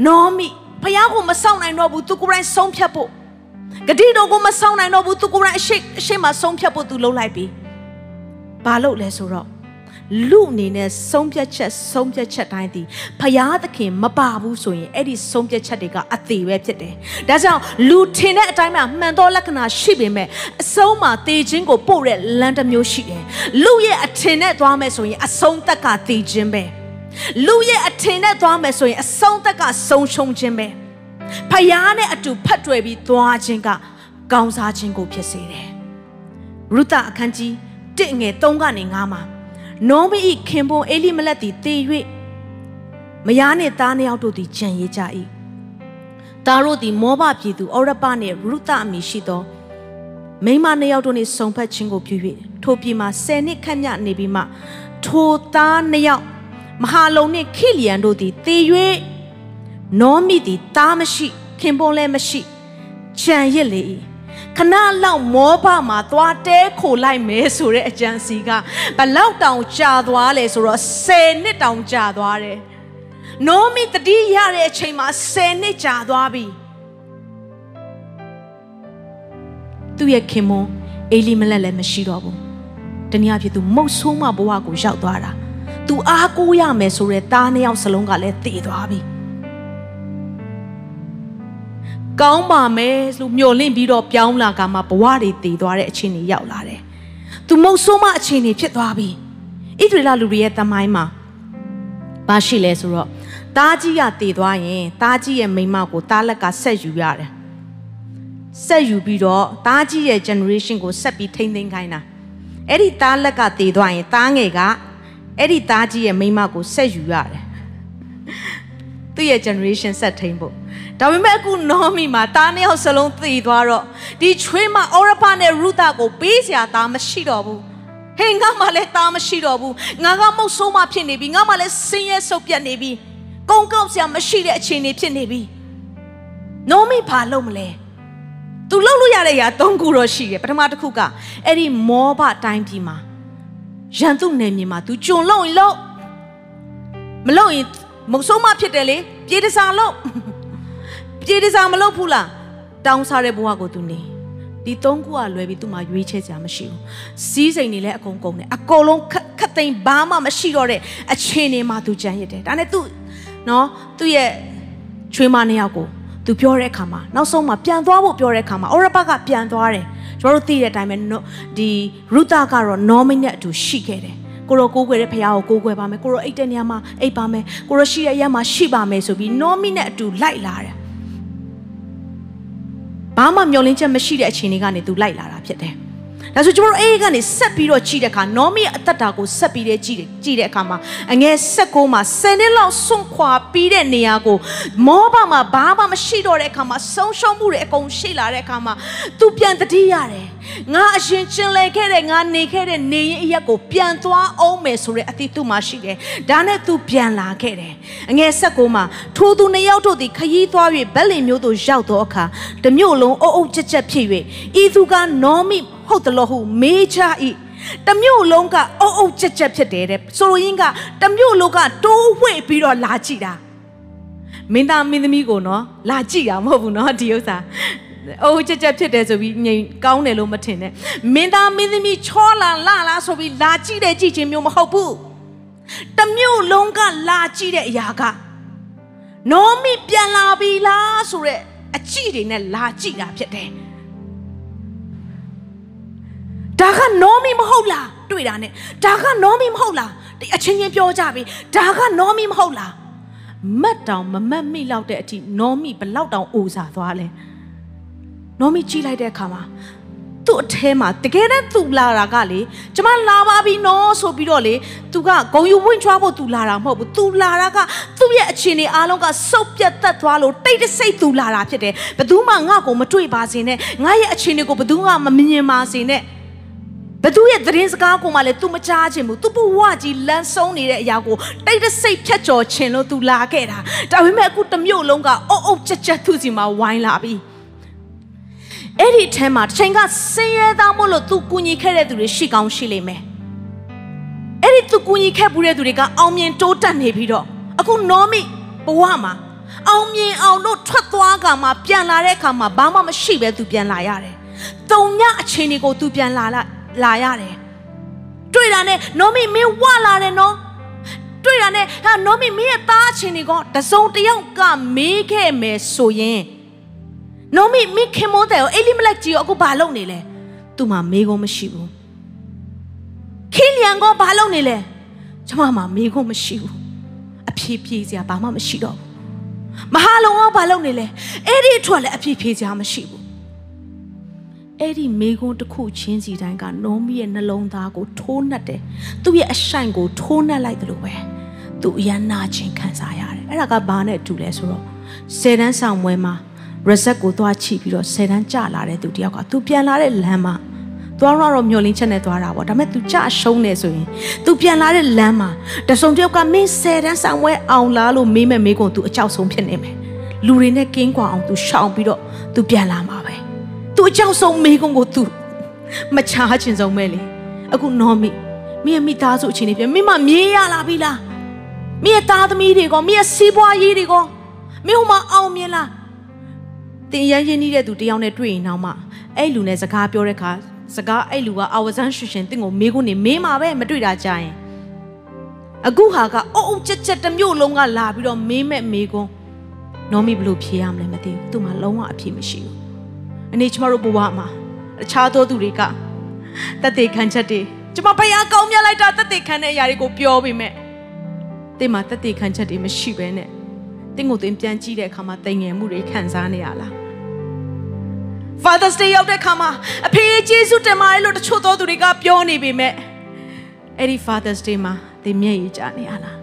နော်မီဖခင်ကိုမဆောင်နိုင်တော့ဘူးသူကိုယ်တိုင်ဆုံးဖြတ်ဖို့ဂတိတော်ကိုမဆောင်နိုင်တော့ဘူးသူကိုယ်တိုင်အရှိအရှိမဆုံးဖြတ်ဖို့သူလှုပ်လိုက်ပြီ ဘာလို့လဲဆိုတော့လူအနေနဲ့ဆုံးဖြတ်ချက်ဆုံးဖြတ်ချက်တိုင်းဒီဖယားသခင်မပါဘူးဆိုရင်အဲ့ဒီဆုံးဖြတ်ချက်တွေကအသေးပဲဖြစ်တယ်။ဒါကြောင့်လူထင်တဲ့အတိုင်းမှာမှန်သောလက္ခဏာရှိပေမဲ့အဆုံးမှာသေခြင်းကိုပို့တဲ့လမ်းတစ်မျိုးရှိတယ်။လူရဲ့အထင်နဲ့သွားမယ်ဆိုရင်အဆုံးသက်ကသေခြင်းပဲ။လူရဲ့အထင်နဲ့သွားမယ်ဆိုရင်အဆုံးသက်ကဆုံးရှုံးခြင်းပဲ။ဖယားနဲ့အတူဖတ်တွေ့ပြီးသွားခြင်းကကောင်းစားခြင်းကိုဖြစ်စေတယ်။ရုသအခန်းကြီး 1ငယ်3ကနေ9မှာနောမီဤခင်ပွန်အေလိမလက်သည်တည်၍မယားနှင့်သားနှစ်ယောက်တို့သည်ကြံရည်ကြ၏သားတို့သည်မောဘပြည်သူဩရပနှင့်ရုသအမည်ရှိသောမိန်းမနှစ်ယောက်တို့နှင့်ဆုံဖက်ခြင်းကိုပြု၍ထိုပြည်မှာ10နှစ်ခန့်မြနေပြီးမှထိုသားနှစ်ယောက်မဟာလုံနှင့်ခိလျန်တို့သည်တည်၍နောမီသည်သားမရှိ ခင်ပွန်လည်းမရှိကြံရစ်လေ၏ ခဏလောက်မောဘမှာသွားတဲခိုလိုက်မယ်ဆိုတဲ့အကြံစီကဘလောက်တောင်ကြာသွားလဲဆိုတော့10နှစ်တောင်ကြာသွားတယ်။နိုမီတတိရတဲ့အချိန်မှာ10နှစ်ကြာသွားပြီ။သူ့ရဲ့ခင်မွန်းအေလီမလက်လည်းမရှိတော့ဘူး။တနည်းအားဖြင့်သူမုတ်ဆိုးမဘဝကိုရောက်သွားတာ။ तू အားကိုးရမယ်ဆိုတဲ့သားနှစ်ယောက်စလုံးကလည်းတည်သွားပြီ။ ကောင်းပါမယ်လို့မျှော်လင့်ပြီးတော့ပြောင်းလာကမှဘဝတွေတည်သွားတဲ့အခြေအနေရောက်လာတယ်။သူမုတ်ဆိုးမအခြေအနေဖြစ်သွားပြီ။ဣသရေလလူတွေရဲ့တမိုင်းမှာဘာရှိလဲဆိုတော့တားကြီးကတည်သွားရင်တားကြီးရဲ့မိမကိုတားလက်ကဆက်ယူရတယ်။ဆက်ယူပြီးတော့တားကြီးရဲ့ generation ကိုဆက်ပြီးထိမ့်သိမ်းခိုင်းတာ။အဲ့ဒီတားလက်ကတည်သွားရင်တားငယ်ကအဲ့ဒီတားကြီးရဲ့မိမကိုဆက်ယူရတယ်။ သူ့ရဲ့ generation ဆက်ထိန်ဖို့ဒါပေမဲ့အခုနောမီမှာတားနှစ်ယောက်စလုံးသေသွားတော့ဒီချွေးမအော်ရဖာနဲ့ရူတာကိုပေးစရာသားမရှိတော့ဘူးဟေးငါမှလည်းသားမရှိတော့ဘူးငါကမုတ်ဆိုးမှဖြစ်နေပြီငါမှလည်းဆင်းရဲဆုပ်ပြတ်နေပြီကုန်းကောက်စရာမရှိတဲ့အခြေအနေဖြစ်နေပြီနောမီဘာလုပ်မလဲသူလှုပ်လို့ရတဲ့ຢာ၃ခုတော့ရှိတယ်ပထမတစ်ခုကအဲ့ဒီမောဘတိုင်းပြည်မှာရန်သူနယ်မြေမှာ तू ဂျုံလုံးရင်လုံးမလုံးရင် မုတ်ဆိုးမှဖြစ်တယ်လေပြေးတစားလုံးပြေတစားမလုပ်ဘူးလားတောင်းစားတဲ့ဘဝကိုသူနေဒီသုံးခုကလွယ်ပြီးသူ့မှာရွေးချယ်စရာမရှိဘူးစီးစိမ်တွေလည်းအကုန်ကုန်တယ်အကုန်လုံးခက်သိမ်းဘာမှမရှိတော့တဲ့အခြေအနေမှာသူကြံရစ်တယ်ဒါနဲ့သူနော်သူ့ရဲ့ချွေးမနှစ်ယောက်ကိုသူပြောတဲ့အခါမှာနောက်ဆုံးမှာပြန်သွားဖို့ပြောတဲ့အခါမှာအော်ရဘကပြန်သွားတယ်ကျွန်တော်တို့သိတဲ့အတိုင်းပဲဒီရူတာကတော့နော်မိနဲ့အတူရှိခဲ့တယ် ကိုရောကိုးကွယ်တဲ့ဖခင်ကိုကိုးကွယ်ပါမယ်ကိုရောအိတ်တဲ့နေရာမှာအိတ်ပါမယ်ကိုရောရှိတဲ့အရာမှာရှိပါမယ်ဆိုပြီးနော်မိနဲ့အတူလိုက်လာတယ်ဘာမှမျောလင်းချက်မရှိတဲ့အခြေအနေကနေသူလိုက်လာတာဖြစ်တယ် ဒါဆိုကျွန်တော်တို့အဲ့ဒီကနေဆက်ပြီးတော့ကြည့်တဲ့အခါနောမီရဲ့အသက်တာကိုဆက်ပြီးတဲ့ကြည့်တယ်ကြည့်တဲ့အခါမှာအငယ်16မှာ10နှစ်လောက်ဆွန့်ခွာပြီးတဲ့နေရာကိုမောဘမှာဘာမှမရှိတော့တဲ့အခါမှာဆုံးရှုံးမှုတွေအကုန်ရှိလာတဲ့အခါမှာသူပြန်တတိရတယ်ငါအရင်ကျင်လည်ခဲ့တဲ့ငါနေခဲ့တဲ့နေရင်အရက်ကိုပြန်သွားအောင်မယ်ဆိုတဲ့အသည့်သူ့မှာရှိတယ်ဒါနဲ့သူပြန်လာခဲ့တယ်အငယ်16မှာထိုသူနှစ်ယောက်တို့သည်ခရီးသွား၍ဗက်လင်မျိုးတို့ရောက်သောအခါတမျိုးလုံးအုပ်အုပ်ကြက်ကြက်ဖြစ်၍ဤသူကနောမိဟုတ်တယ်လို့ဟုမေးချ၏တမျိုးလုံးကအုပ်အုပ်ကြက်ကြက်ဖြစ်တယ်တဲ့ဆိုလိုရင်းကတမျိုးလုံးကတိုးဝှေ့ပြီးတော့လာကြည့်တာမင်းသားမင်းသမီးကိုနော်လာကြည့်တာမဟုတ်ဘူးနော်ဒီဥစ္စာအိုးကြက်ကြက်ဖြစ်တယ်ဆိုပြီးငြိမ်ကောင်းတယ်လို့မထင်နဲ့မင်းသားမင်းသမီးချောလာလာလာဆိုပြီးလာကြည့်တဲ့ကြည့်ခြင်းမျိုးမဟုတ်ဘူးတမျိုးလုံးကလာကြည့်တဲ့အရာကနောမိပြန်လာပြီလားဆိုတဲ့အကြည့်တွေနဲ့လာကြည့်တာဖြစ်တယ် ဒါကနောမီမဟုတ်လားတွေ့တာနဲ့ဒါကနောမီမဟုတ်လားဒီအချင်းချင်းပြောကြပြီဒါကနောမီမဟုတ်လားမတ်တောင်မမတ်မိလောက်တဲ့အထိနောမီဘလောက်တောင်အိုစာသွားလဲနောမီကြည့်လိုက်တဲ့အခါမှာသူ့အထဲမှာတကယ်တမ်းသူလာတာကလေကျမလာပါပြီနော်ဆိုပြီးတော့လေသူကဂုံယူဝင့်ချွားဖို့သူလာတာမဟုတ်ဘူးသူလာတာကသူ့ရဲ့အခြေအနေအားလုံးကစုပ်ပြတ်သက်သွားလို့တိတ်တဆိတ်သူလာတာဖြစ်တယ်ဘယ်သူမှငါ့ကိုမတွေ့ပါစေနဲ့ငါရဲ့အခြေအနေကိုဘယ်သူမှမမြင်ပါစေနဲ့ ဘသူရဲ့သတင်းစကားကိုမှလည်း तू မကြားခြင်းဘူး तू ဘဝကြီးလမ်းဆုံးနေတဲ့အရာကိုတိတ်တဆိတ်ဖြတ်ကျော်ခြင်းလို့ तू လာခဲ့တာဒါပေမဲ့အခုတမျိုးလုံးကအုပ်အုပ်ချက်ချက်သူ့စီမှာဝိုင်းလာပြီအဲ့ဒီအထဲမှာတစ်ချိန်ကဆင်းရဲသားမို့လို့ तू ကူညီခဲ့တဲ့သူတွေရှိကောင်းရှိလိမ့်မယ်အဲ့ဒီ तू ကူညီခဲ့ဘူးတဲ့သူတွေကအောင်မြင်တိုးတက်နေပြီးတော့အခုနောမိဘဝမှာအောင်မြင်အောင်တို့ထွက်သွားကမှပြန်လာတဲ့အခါမှာဘာမှမရှိပဲ तू ပြန်လာရတယ်။တုံညအခြေအနေကို तू ပြန်လာလိုက်။ လာရတယ်တွေ့တာနဲ့နောမီမင်းဝလာတယ်နော်တွေ့တာနဲ့ဟာနောမီမင်းရဲ့သားအချင်းတွေကတစုံတယောက်ကမေးခဲ့မယ်ဆိုရင်နောမီမင်းခင်မွန်းတယ်အဲ့လိမလက်ကြီးကိုအခုဘာလုပ်နေလဲသူ့မှာမေးခွန်းမရှိဘူးခင်းလျံကဘာလုပ်နေလဲကျမမှာမေးခွန်းမရှိဘူးအဖြေပြေးစရာဘာမှမရှိတော့ဘူးမဟာလုံကဘာလုပ်နေလဲအဲ့ဒီအထွတ်လည်းအဖြေပြေးစရာမရှိဘူး အဲ့ဒီမိကုံးတစ်ခုချင်းစီတိုင်းကနောမီရဲ့နှလုံးသားကိုထိုးနှက်တယ်သူ့ရဲ့အဆိုင်ကိုထိုးနှက်လိုက်တယ်လို့ပဲသူအရန်နာချင်းခံစားရတယ်အဲ့ဒါကဘာနဲ့တူလဲဆိုတော့ဆယ်တန်းဆောင်ပွဲမှာရဇက်ကိုသွားချိပြီးတော့ဆယ်တန်းကြလာတဲ့သူတယောက်ကသူပြန်လာတဲ့လမ်းမှာသွားတော့တော့မျောလင်းချက်နဲ့သွားတာပေါ့ဒါပေမဲ့ तू ကြရှုံးနေဆိုရင် तू ပြန်လာတဲ့လမ်းမှာတစုံတစ်ယောက်ကမင်းဆယ်တန်းဆောင်ပွဲအောင်လားလို့မေးမဲ့မေးကုန် तू အကြောက်ဆုံးဖြစ်နေမယ်လူတွေနဲ့ကင်းကွာအောင် तू ရှောင်ပြီးတော့ तू ပြန်လာမှာ ပဲသူအကြောက်ဆုံးမေးခွန်းကို तू မချားချင်ဆုံးပဲလေအခုနော်မိမင်းရဲ့မိသားစုအချင်းတွေပြမင်းမမြင်ရလာပြီလားမင်းရဲ့သားသမီးတွေကမင်းရဲ့စီးပွားရေးတွေကမင်းဟိုမှာအောင်မြင်လားတင်ရန်ရင်းနှီးတဲ့သူတယောက်နဲ့တွေ့ရင်တော့မှအဲ့လူနဲ့စကားပြောတဲ့အခါစကားအဲ့လူကအာဝဇန်ရှင်ရှင်တင့်ကိုမေးခွန်းနေမင်းမှာပဲမတွေ့တာကြရင်အခုဟာကအုပ်အုပ်ချက်ချက်တစ်မျိုးလုံးကလာပြီးတော့မေးမဲ့မေးခွန်းနော်မိဘလို့ဖြေရမလဲမသိဘူးသူ့မှာလုံးဝအဖြေမရှိဘူး အနေကျမတို့ဘဝမှာအခြားသောသူတွေကတက်သေးခံချက်တွေကျမဖယားကောင်းမြတ်လိုက်တာတက်သေးခံတဲ့အရာတွေကိုပြောပေမဲ့တင်းမှာတက်သေးခံချက်တွေမရှိဘဲနဲ့တင်းကိုတင်းပြန်ကြည့်တဲ့အခါမှာတိမ်ငယ်မှုတွေခံစားနေရလား Father's Day ရောက်တဲ့အခါမှာအဖေကျေးဇူးတင်ပါတယ်လို့တချို့သောသူတွေကပြောနေပေမဲ့အဲ့ဒီ Father's Day မှာတင်းမျက်ရည်ကျနေရလား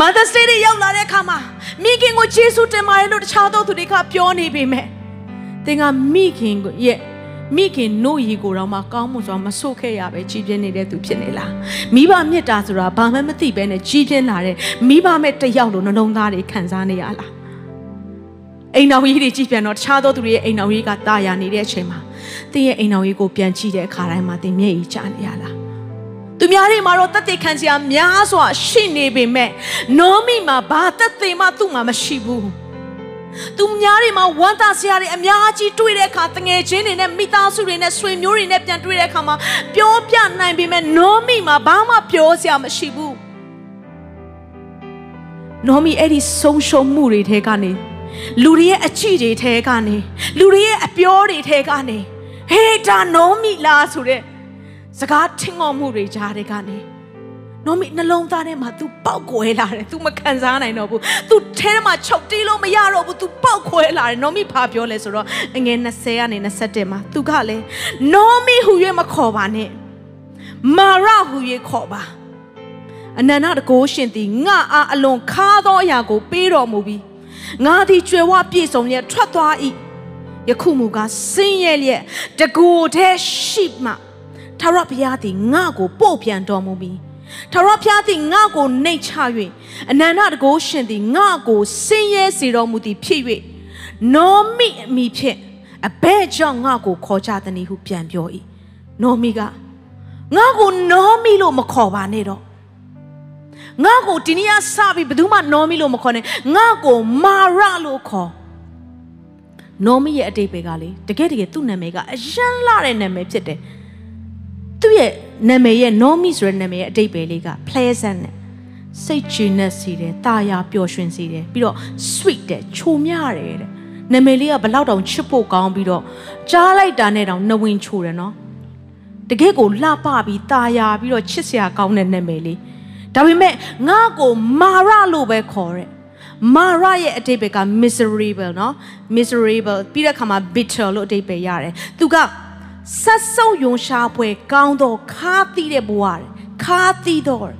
Mother's Day ရောက်လာတဲ့အခါမှာမိခင်ကိုကျေးဇူးတင်ပါတယ်လို့တခြားသောသူတွေကပြောနေပေမဲ့ သင်ကမိခင်ရဲ့မိခင်နို့ရီကိုတော့မှကောင်းမှုစွာမဆုတ်ခဲ့ရပဲကြီးပြင်းနေတဲ့သူဖြစ်နေလားမိဘမေတ္တာဆိုတာဘာမှမသိပဲနဲ့ကြီးပြင်းလာတဲ့မိဘမဲ့တယောက်လိုနှလုံးသားတွေခံစားနေရလားအိမ်တော်ကြီးတွေကြည်ပြန်တော့တခြားသောသူတွေရဲ့အိမ်တော်ကြီးကတာယာနေတဲ့အချိန်မှာသင်ရဲ့အိမ်တော်ကြီးကိုပြန်ကြည့်တဲ့အခါတိုင်းမှာသင်မျက်ရည်ကျနေရလားသူများတွေမှာတော့တသက်ခံစရာများစွာရှိနေပေမဲ့နောမိမှာဘာသက်သေမှသူ့မှာမရှိဘူး သူများတွေမှာဝမ်းသာစရာတွေအများကြီးတွေ့တဲ့အခါတငယ်ချင်းတွေနဲ့မိသားစုတွေနဲ့ဆွေမျိုးတွေနဲ့ပြန်တွေ့တဲ့အခါမှာပြောပြနိုင်ပေမဲ့နောမိမှာဘာမှပြောစရာမရှိဘူးနောမိအဲ့ဒီဆုံးရှုံးမှုတွေထဲကနေလူတွေရဲ့အချီတွေထဲကနေလူတွေရဲ့အပြောတွေထဲကနေဟေးဒါနောမိလားဆိုတဲ့စကားထင်ငေါ်မှုတွေကြားတဲ့ကနေ နော်မီနှလုံးသားထဲမှာ तू ပေါက်ကွဲလာတယ် तू မခံစားနိုင်တော့ဘူး तू ထဲမှာချုပ်တီးလို့မရတော့ဘူး तू ပေါက်ခွဲလာတယ်နော်မီဘာပြောလဲဆိုတော့အငယ်20ကနေ21မှာ तू ကလည်းနော်မီဟူ၍မခေါ်ပါနဲ့မာရဟူ၍ခေါ်ပါအနန္တတကိုးရှင်သည်ငါအားအလွန်ခါသောအရာကို ပေးတော်မူပြီးငါသည်ကြွယ်ဝပြည့်စုံလျက်ထွက်သွား၏ယခုမူကားစင်းရဲလျက်တကိုယ်တည်းရှိမှထာဝရဘုရားသည်ငါကိုပို့ပြန်တော်မူပြီး ထာဝရဘုရားသည်ငါ့ကိုနှိတ်ချ၍အနန္တတကိုးရှင်သည်ငါ့ကိုဆင်းရဲစေတော်မူသည်ဖြစ်၍နောမိအမိဖြင့်အဘဲကြောင့်ငါ့ကိုခေါ်ကြသည်ဟုပြန်ပြော၏နောမိကငါ့ကိုနောမိလို့မခေါ်ပါနဲ့တော့ငါ့ကိုဒီနေ့စပြီးဘယ်သူမှနောမိလို့မခေါ်နဲ့ငါ့ကိုမာရလို့ခေါ်နောမိရဲ့အတိတ်ပဲကလေတကယ်တကယ်သူ့နာမည်ကအရန်လာတဲ့နာမည်ဖြစ်တယ် သူ့ရဲ့နာမည်ရဲ့ Nomi ဆိုတဲ့နာမည်ရဲ့အတိတ်ပဲလေးက pleasant နဲ့စိတ်ချနက်စီတယ်တာယာပျော်ရွှင်စီတယ်ပြီးတော့ sweet တဲ့ချိုမြတယ်တဲ့နာမည်လေးကဘလောက်တောင်ချစ်ဖို့ကောင်းပြီးတော့ကြားလိုက်တာနဲ့တောင်နှဝင်ချိုတယ်နော်တကယ့်ကိုလှပပြီးတာယာပြီးတော့ချစ်စရာကောင်းတဲ့နာမည်လေးဒါပေမဲ့ငါ့ကိုမာရလို့ပဲခေါ်တယ်မာရရဲ့အတိတ်ပဲက miserable နော် miserable ပြီးတဲ့အခါမှာ bitter လို့အတိတ်ပဲရတယ်သူက ဆက်ဆုပ်ယုံရှားပွဲကောင်းတော့ခါသီးတဲ့ဘဝတဲ့ခါသီးတော့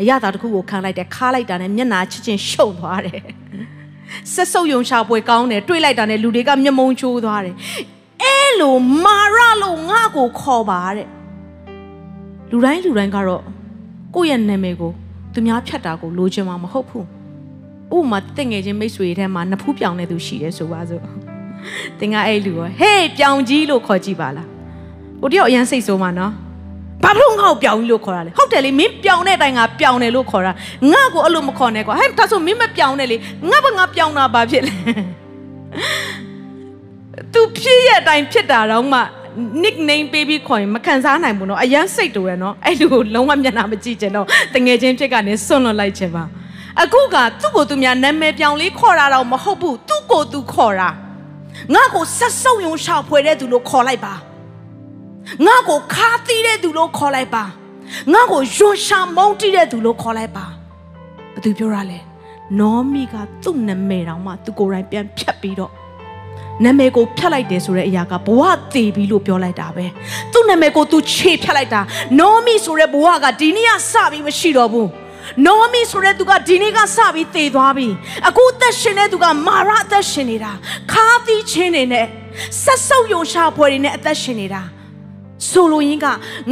အရသာတစ်ခုကိုခံလိုက်တယ်ခါလိုက်တာနဲ့မျက်နာချစ်ချင်းရှုံသွားတယ်ဆက်ဆုပ်ယုံရှားပွဲကောင်းတယ်တွေးလိုက်တာနဲ့လူတွေကမျက်မုံချိုးသွားတယ်အဲလိုမာရလို့ငါ့ကိုခေါ်ပါတဲ့လူတိုင်းလူတိုင်းကတော့ကိုယ့်ရဲ့နာမည်ကိုသူများဖြတ်တာကိုလိုချင်မှာမဟုတ်ဘူးဥပမာတင့်ငယ်ချင်းမိတ်ဆွေထဲမှာနဖူးပြောင်တဲ့သူရှိတယ်ဆိုပါစို့ သင်ကအဲ့လူရောဟေးပြောင်ကြီးလို့ခေါ်ကြည့်ပါလားဟိုတယောက်အရန်စိတ်ဆိုးမှာနော်ဘာဖြစ်လို့ငါ့ကိုပြောင်ကြီးလို့ခေါ်တာလဲဟုတ်တယ်လေမင်းပြောင်တဲ့အတိုင်းကပြောင်တယ်လို့ခေါ်တာငါ့ကိုအဲ့လိုမခေါ်နဲ့ကွာဟဲ့ဒါဆိုမင်းမပြောင်နဲ့လေငါ့ဘငါပြောင်တာဘာဖြစ်လဲ तू ဖြစ်ရတဲ့အတိုင်းဖြစ်တာတော့မှ nickname ပေးပြီးခေါ်ရင်မခံစားနိုင်ဘူးเนาะအရန်စိတ်တူရယ်เนาะအဲ့လူကိုလုံးဝမျက်နှာမကြည့်ချင်တော့တငယ်ချင်းဖြစ်ကနေစွန့်လွတ်လိုက်ချင်ပါအခုကသူ့ကိုသူများနာမည်ပြောင်လေးခေါ်တာတော့မဟုတ်ဘူးသူ့ကိုသူခေါ်တာ ငါ့ကိုဆက်ဆုပ်ယုံရှောက်ဖွယ်တဲ့သူလို့ခေါ်လိုက်ပါငါ့ကိုခါသီးတဲ့သူလို့ခေါ်လိုက်ပါငါ့ကိုယွန်ရှာမုန်းတီးတဲ့သူလို့ခေါ်လိုက်ပါဘသူပြောရလဲနောမီကသူ့နာမည်တောင်မှသူကိုယ်တိုင်ပြန်ဖြတ်ပြီးတော့နာမည်ကိုဖြတ်လိုက်တယ်ဆိုတဲ့အရာကဘဝတည်ပြီလို့ပြောလိုက်တာပဲသူ့နာမည်ကိုသူခြေဖြတ်လိုက်တာနောမီဆိုတဲ့ဘဝကဒီနေ့ကစပြီးမရှိတော့ဘူး နောမီဆိုတဲ့သူကဒီနေ့ကစပြီးတည်သွားပြီအခုအသက်ရှင်တဲ့သူကမာရအသက်ရှင်နေတာခါသီးချင်းနေနဲ့ဆက်ဆုပ်ယုံရှာဖွယ်တွေနဲ့အသက်ရှင်နေတာဆိုလိုရင်းက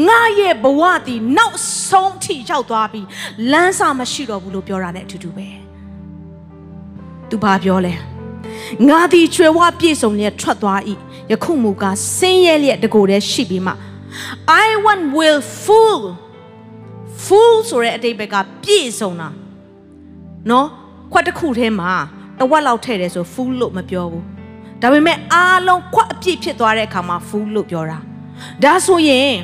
ငါရဲ့ဘဝတည်နောက်ဆုံးထိရောက်သွားပြီလမ်းစာမရှိတော့ဘူးလို့ပြောတာ ਨੇ အတူတူပဲသူဘာပြောလဲငါသည်ချွေဝပြည့်စုံလျက်ထွက်သွား၏ယခုမူကားဆင်းရဲလျက်တကိုယ်တည်းရှိပြီးမှ I want will full full ဆိုတဲ့အတိတ်ဘက်ကပြည့်စုံတာနော်ခွက်တစ်ခုထဲမှာတဝက်လောက်ထည့်တယ်ဆို full လို့မပြောဘူးဒါပေမဲ့အားလုံးခွက်အပြည့်ဖြစ်သွားတဲ့အခါမှာ full လို့ပြောတာဒါဆိုရင်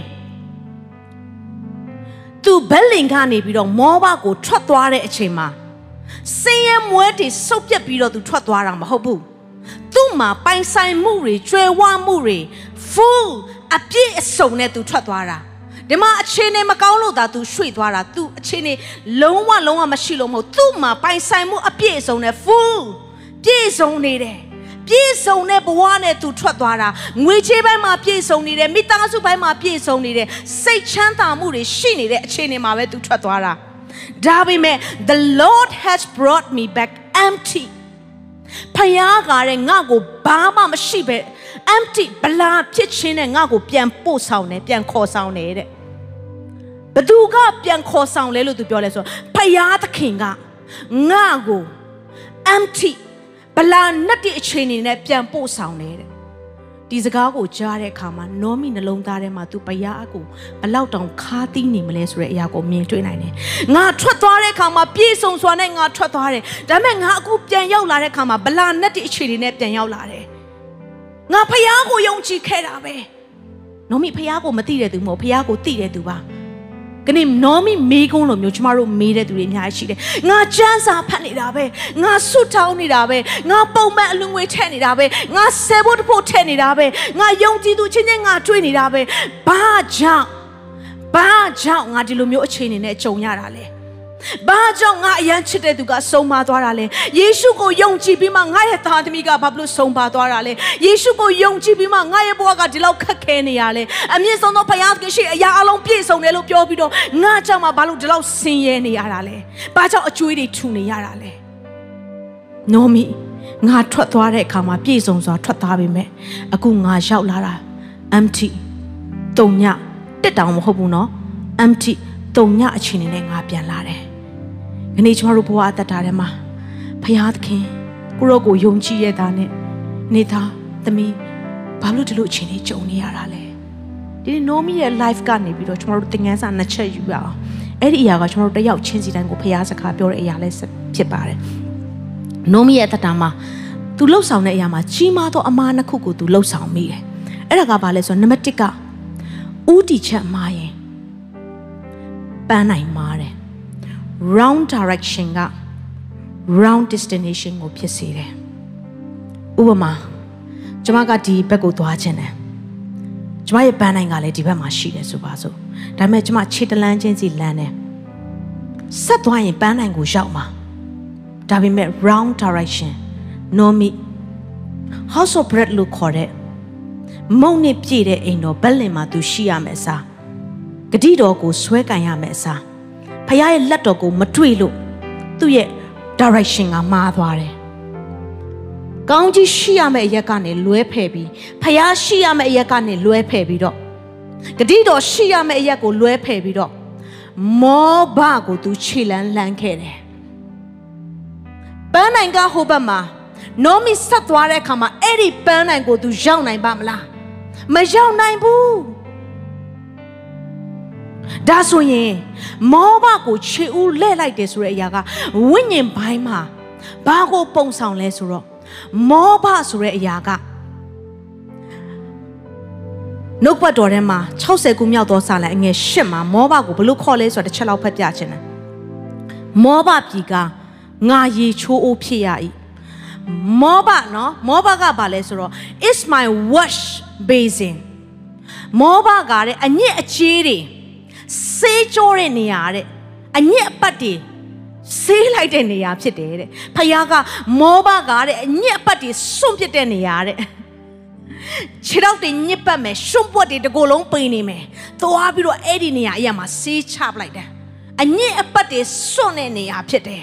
သူဘက်လင်ကနေပြီးတော့မောဘကိုထွက်သွားတဲ့အချိန်မှာစင်းရဲမွဲတွေစုပ်ပြက်ပြီးတော့သူထွက်သွားတာမဟုတ်ဘူးသူ့မှာပိုင်ဆိုင်မှုတွေကျွဲဝမှုတွေ full အပြည့်အစုံနဲ့သူထွက်သွားတာ ဒီမှာအခြေအနေမကောင်းလို့သာ तू ရွှေ့သွားတာ तू အခြေအနေလုံးဝလုံးဝမရှိလို့မဟုတ် तू မှာပိုင်ဆိုင်မှုအပြည့်အစုံနဲ့ full ပြည့်စုံနေတယ်ပြည့်စုံတဲ့ဘဝနဲ့ तू ထွက်သွားတာငွေချေးပိုင်းမှာပြည့်စုံနေတယ်မိသားစုပိုင်းမှာပြည့်စုံနေတယ်စိတ်ချမ်းသာမှုတွေရှိနေတဲ့အခြေအနေမှာပဲ तू ထွက်သွားတာဒါပေမဲ့ the lord has brought me back empty ဖယားကားတဲ့ငါ့ကိုဘာမှမရှိပဲ empty ဘလာဖြစ်ခြင်းနဲ့ငါ့ကိုပြန်ပို့ဆောင်တယ်ပြန်ခေါ်ဆောင်တယ်တဲ့ ဘသူကပြန်ခေါ်ဆောင်လဲလို့သူပြောလဲဆိုဖယားသခင်ကငါ့ကို empty ဘလာနဲ့တဲ့အခြေအနေနဲ့ပြန်ပို့ဆောင်တယ်တဲ့ဒီစကားကိုကြားတဲ့အခါမှာနောမီနှလုံးသားထဲမှာသူပယားအကိုဘလောက်တောင်ခါသီးနေမလဲဆိုတဲ့အရာကိုမြင်တွေ့နိုင်တယ်။ငါထွက်သွားတဲ့အခါမှာပြေဆုံစွာနဲ့ငါထွက်သွားတယ်။ဒါပေမဲ့ငါအခုပြန်ရောက်လာတဲ့အခါမှာဗလာနဲ့တဲ့အခြေအနေနဲ့ပြန်ရောက်လာတယ်။ငါဖယားကိုယုံကြည်ခဲ့တာပဲ။နောမီဖယားကိုမသိတဲ့သူမဟုတ်ဖယားကိုသိတဲ့သူပါ။ ကနေ့နော်မီမေးကုန်းလိုမျိုးကျမတို့မေးတဲ့သူတွေအများကြီးရှိတယ်။ငါစမ်းစာဖတ်နေတာပဲ။ငါဆွတ်ထောင်းနေတာပဲ။ငါပုံမှန်အလူငွေထည့်နေတာပဲ။ငါဆယ်ဖို့တစ်ဖို့ထည့်နေတာပဲ။ငါယုံကြည်သူချင်းချင်းငါတွေးနေတာပဲ။ဘာကြောင့်ဘဘာကြောင့်ငါဒီလိုမျိုးအခြေအနေနဲ့ကြုံရတာလဲ ဘာကြောင့်ငါအရန်ချစ်တဲ့သူကဆုံးမသွားတာလဲယေရှုကိုယုံကြည်ပြီးမှငါရဲ့သားသမီးကဘာလို့ဆုံးပါသွားတာလဲယေရှုကိုယုံကြည်ပြီးမှငါရဲ့ဘဝကဒီလောက်ခက်ခဲနေရလဲအမြင့်ဆုံးသောဘုရားသခင်ရှိအရာအလုံးပြည့်စုံတယ်လို့ပြောပြီးတော့ငါကြောင့်မှဘာလို့ဒီလောက်ဆင်းရဲနေရတာလဲဘာကြောင့်အကျွေးတွေထူနေရတာလဲနောမီငါထွက်သွားတဲ့အခါမှာပြည့်စုံစွာထွက်သွားပြီမဲ့အခုငါရောက်လာတာ empty တုံညတက်တောင်မဟုတ်ဘူးနော် empty တုံညအချိန်နဲ့ငါပြန်လာတယ်။ ဒီနေ့ကျမတို့ဘဝအသက်တာထဲမှာဖရာသခင်ကိုရောကိုယုံကြည်ရတာနဲ့နေသားသမီးဘာလို့ဒီလိုအချိန်လေးကြုံနေရတာလဲ။ဒီနေ့ Nomi ရဲ့ life ကနေပြီးတော့ကျမတို့သင်ခန်းစာနှစ်ချက်ယူရအောင်။အဲ့ဒီအရာကကျမတို့တယောက်ချင်းစီတိုင်းကိုဖရာစကားပြောတဲ့အရာလေးဖြစ်ပါတယ်။ Nomi ရဲ့အသက်တာမှာသူလှုပ်ဆောင်တဲ့အရာမှာကြီးမားသောအမားနှစ်ခုကိုသူလှုပ်ဆောင်မိတယ်။အဲ့ဒါကဘာလဲဆိုတော့နံပါတ်1ကဥတီချက်မှားရင်ပန်းနိုင်မှာတယ် round direction က round destination ကိုဖြစ်စေတယ်ဥပမာကျွန်မကဒီဘက်ကိုသွားခြင်းတယ်ကျွန်မရဲ့ပန်းနိုင်ကလည်းဒီဘက်မှာရှိတယ်ဆိုပါစို့ဒါပေမဲ့ကျွန်မခြေတလန်းချင်းစီလမ်းတယ်ဆက်သွားရင်ပန်းနိုင်ကိုရောက်မှာဒါပေမဲ့ round direction no me house of bread လို့ခေါ်တဲ့မုံနဲ့ပြည့်တဲ့အိမ်တော်ဘက်လင်မှာသူရှိရမယ်စားဂတိတော်ကိုဆွဲကန်ရမယ်အစား ဖခင်ရဲ့လက်တော်ကိုမတွေ့လို့သူ့ရဲ့ direction ကမှားသွားတယ်။ကောင်းကြီးရှိရမယ့်အရက်ကနေလွဲဖယ်ပြီးဖခင်ရှိရမယ့်အရက်ကနေလွဲဖယ်ပြီးတော့ဂတိတော်ရှိရမယ့်အရက်ကိုလွဲဖယ်ပြီးတော့မောဘကိုသူခြေလန်းလှမ်းခဲ့တယ်။ပန်းနိုင်ကဟိုဘက်မှာနောမီဆက်သွားတဲ့အခါမှာအဲ့ဒီပန်းနိုင်ကိုသူရောက်နိုင်ပါမလား။မရောက်နိုင်ဘူး။ ဒါဆိုရင်မောဘကိုခြေဦးလဲ့လိုက်တယ်ဆိုတဲ့အရာကဝိညာဉ်ပိုင်းမှာဘာကိုပုံဆောင်လဲဆိုတော့မောဘဆိုတဲ့အရာကနှုတ်ပတ်တော်ထဲမှာ60ခုမြောက်သောစာလံအငယ်၈မှာမောဘကိုဘလို့ခေါ်လဲဆိုတော့တစ်ချက်လောက်ဖတ်ပြချင်တယ်မောဘပြည်ကငါရေချိုးအိုးဖြစ်ရ၏မောဘနော်မောဘကဘာလဲဆိုတော့ is my wash basin မောဘကတဲ့အညစ်အကြေးတွေ ဆေးကြောတဲ့နေရာတဲ့အညစ်အပတ်တွေဆေးလိုက်တဲ့နေရာဖြစ်တယ်တဲ့ဖခင်ကမောဘကတဲ့အညစ်အပတ်တွေစွန့်ပစ်တဲ့နေရာတဲ့ခြေတော့တွေညစ်ပတ်မယ်ရှုံ့ပွက်တွေတကိုယ်လုံးပိန်နေမယ်သွားပြီးတော့အဲ့ဒီနေရာအရာမှာဆေးချပလိုက်တယ်အညစ်အပတ်တွေစွန့်တဲ့နေရာဖြစ်တယ်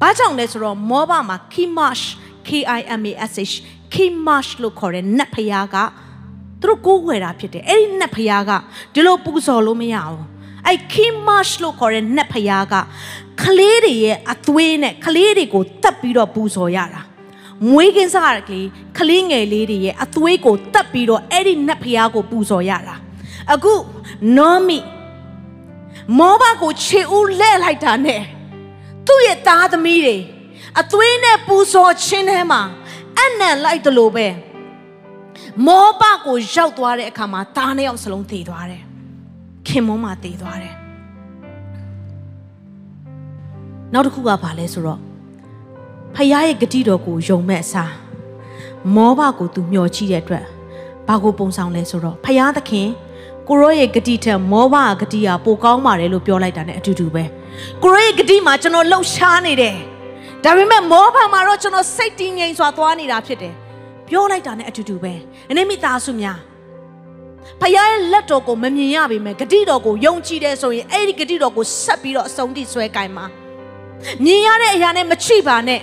ဘာကြောင့်လဲဆိုတော့မောဘမှာ kimash k i m a s h kimash လို့ခေါ်တဲ့နတ်ဖခင်ကသူတို့ကိုးကွယ်တာဖြစ်တယ်အဲ့ဒီနတ်ဖျားကဒီလိုပူဇော်လို့မရဘူး အဲ့ခီမတ်လို့ခေါ်တဲ့နတ်ဖျားကကလေးတွေရဲ့အသွေးနဲ့ကလေးတွေကိုတတ်ပြီးတော့ပူဇော်ရတာမွေးကင်းစားကလေးကလေးငယ်လေးတွေရဲ့အသွေးကိုတတ်ပြီးတော့အဲ့ဒီနတ်ဖျားကိုပူဇော်ရတာအခုနောမီမောဘကိုခြေဦးလဲ့လိုက်တာနဲ့သူ့ရဲ့သားသမီးတွေအသွေးနဲ့ပူဇော်ခြင်းထဲမှာအနံ့လိုက်တယ်လို့ပဲမောဘကိုရောက်သွားတဲ့အခါမှာသားနှစ်ယောက်စလုံးတည်သွားတယ် ခင်မုန်းမှတည်သွားတယ်နောက်တစ်ခုကဘာလဲဆိုတော့ဖခင်ရဲ့ဂတိတော်ကိုယုံမဲ့အစားမောဘကိုသူမျှော်ကြည့်တဲ့အတွက်ဘာကိုပုံဆောင်လဲဆိုတော့ဖခင်သခင်ကိုရောရဲ့ဂတိထက်မောဘဂတိကပိုကောင်းပါတယ်လို့ပြောလိုက်တာ ਨੇ အတူတူပဲကိုရောရဲ့ဂတိမှာကျွန်တော်လှုပ်ရှားနေတယ်ဒါပေမဲ့မောဘမှာတော့ကျွန်တော်စိတ်တည်ငြိမ်စွာသွားနေတာဖြစ်တယ်ပြောလိုက်တာ ਨੇ အတူတူပဲအနေမိသားစုများ ဖခင်ရဲ့လက်တော်ကိုမမြင်ရပေမဲ့ဂတိတော်ကိုယုံကြည်တယ်ဆိုရင်အဲ့ဒီဂတိတော်ကိုဆက်ပြီးတော့အဆုံးထိဆွဲကင်ပါမြင်ရတဲ့အရာနဲ့မချိပါနဲ့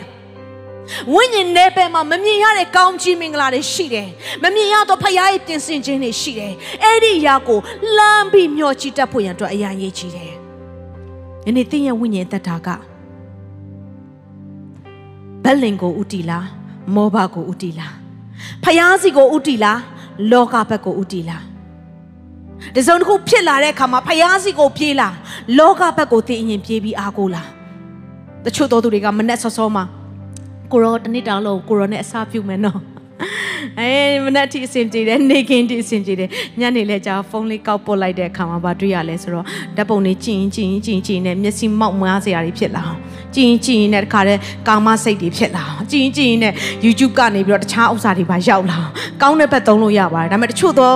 ဝိညာဉ်နယ်ပယ်မှာမမြင်ရတဲ့ကောင်းချီးမင်္ဂလာတွေရှိတယ်မမြင်ရတော့ဖခင်ရဲ့ပြင်ဆင်ခြင်းတွေရှိတယ်အဲ့ဒီအရာကိုလမ်းပြီးမျှော်ကြည့်တတ်ဖို့ရန်အတွက်အရာရေးကြီးတယ်ယနေ့သင်ရဲ့ဝိညာဉ်သက်တာကဘက်လင်ကိုဥတီလားမောဘကိုဥတီလားဖျားစီကိုဥတီလားလောကဘက်ကိုဥတီလား တစုံတစ်ခုဖြစ်လာတဲ့အခါမှာဖျားစီကိုပြေးလားလောကဘက်ကိုသိအရင်ပြေးပြီးအားကိုးလားတချို့တော်သူတွေကမနဲ့ဆော့ဆော့မှာကိုရောတနေ့တောင်လုံးကိုရောနဲ့အစားပြုမယ်နော်အဲမနက်ထိအဆင်ပြေတယ်နေကင်းထိအဆင်ပြေတယ်ညနေလဲကြာဖုန်းလေးကောက်ပုတ်လိုက်တဲ့အခါမှာဗာတွေ့ရလဲဆိုတော့ဓာတ်ပုံလေးကြည့်ရင်ကြည့်ရင်ကြည့်ရင်ကြည့်ရင်မျက်စိမောက်မွားစရာတွေဖြစ်လာအောင်ကြည့်ရင်ကြည့်ရင်လည်းတခါတည်းကာမစိတ်တွေဖြစ်လာအောင်ကြည့်ရင်ကြည့်ရင်လည်း YouTube ကနေပြီးတော့တခြားဥစ္စာတွေပါရောက်လာအောင်ကောင်းတဲ့ဘက်သုံးလို့ရပါတယ်ဒါပေမဲ့တချို့သော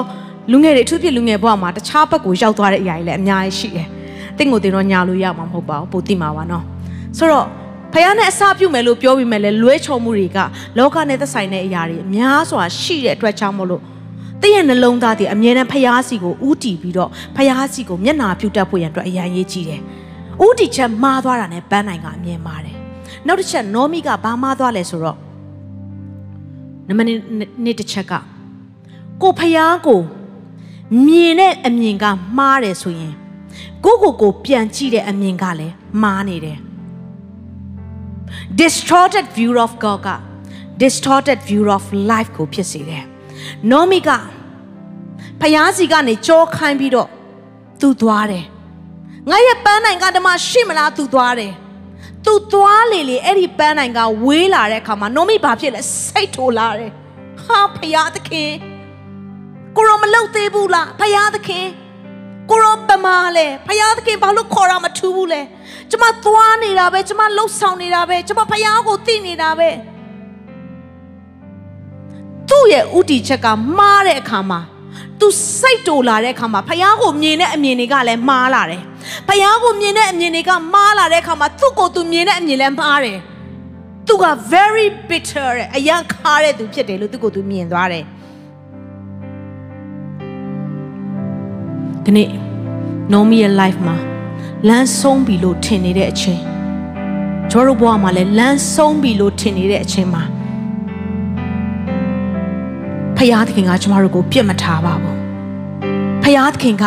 လူငယ်တွေအထူးဖြစ်လူငယ်ဘဝမှာတခြားဘက်ကိုရောက်သွားတဲ့အရာတွေလည်းအများကြီးရှိတယ်။တင့်ကိုတင်တော့ညာလို့ရမှာမဟုတ်ပါဘူးပိုသိမှာပါနော်။ဆိုတော့ဖခင်နဲ့အစာပြုမယ်လို့ပြောပြီးမယ်လေလွဲချော်မှုတွေကလောကနဲ့သက်ဆိုင်တဲ့အရာတွေအများစွာရှိတဲ့အတွက်ကြောင့်မို့လို့တင့်ရဲ့နှလုံးသားတွေအမြဲတမ်းဖခင်စီကိုဥတီပြီးတော့ဖခင်စီကိုမျက်နာပြုတတ်ဖို့ရန်အတွက်အရန်ရေးကြီးတယ်။ဥတီချက်မှားသွားတာနဲ့ပန်းနိုင်ကအမြင်ပါတယ်။နောက်တစ်ချက်နောမီကဘာမှားသွားလဲဆိုတော့နမနေ့တစ်ချက်ကကိုဖခင်ကို မြင်တဲ့အမြင်ကမှားတယ်ဆိုရင်ကိုကိုကိုပြန်ကြည့်တဲ့အမြင်ကလည်းမှားနေတယ် distorted view of God က distorted view of life ကိုဖြစ်စေတယ်။ Nomi ကဖျားစီကနေကြောခိုင်းပြီးတော့သူသွားတယ်။ငါရဲ့ပန်းနိုင်ကဓမ္မရှိမလားသူသွားတယ်။ तू သွားလေလေအဲ့ဒီပန်းနိုင်ကဝေးလာတဲ့အခါမှာ Nomi ဘာဖြစ်လဲစိတ်ထိုလာတယ်။ဟာဖျားသခင် ကိုရောမလုံသေးဘူးလားဖယားသခင်ကိုရောပမာလဲဖယားသခင်ဘာလို့ခေါ်တာမထူးဘူးလဲကျမသွားနေတာပဲကျမလှုပ်ဆောင်နေတာပဲကျမဖယားကိုသိနေတာပဲသူ့ရဲ့ဥတီချက်ကမှားတဲ့အခါမှာသူစိတ်တူလာတဲ့အခါမှာဖယားကိုမြင်တဲ့အမြင်တွေကလည်းမှားလာတယ်ဖယားကိုမြင်တဲ့အမြင်တွေကမှားလာတဲ့အခါမှာသူ့ကိုသူမြင်တဲ့အမြင်လည်းမှားတယ်သူက very bitter တဲ့အရန်ခါတဲ့သူဖြစ်တယ်လို့သူ့ကိုသူမြင်သွားတယ် ဒီနေ့ Nomi ရဲ့ life မှာလမ်းဆုံးပြီလို့ထင်နေတဲ့အချိန်ကျွန်တော်ဘဝမှာလည်းလမ်းဆုံးပြီလို့ထင်နေတဲ့အချိန်မှာဖယားသခင်ကကျမတို့ကိုပြစ်မထားပါဘူးဖယားသခင်က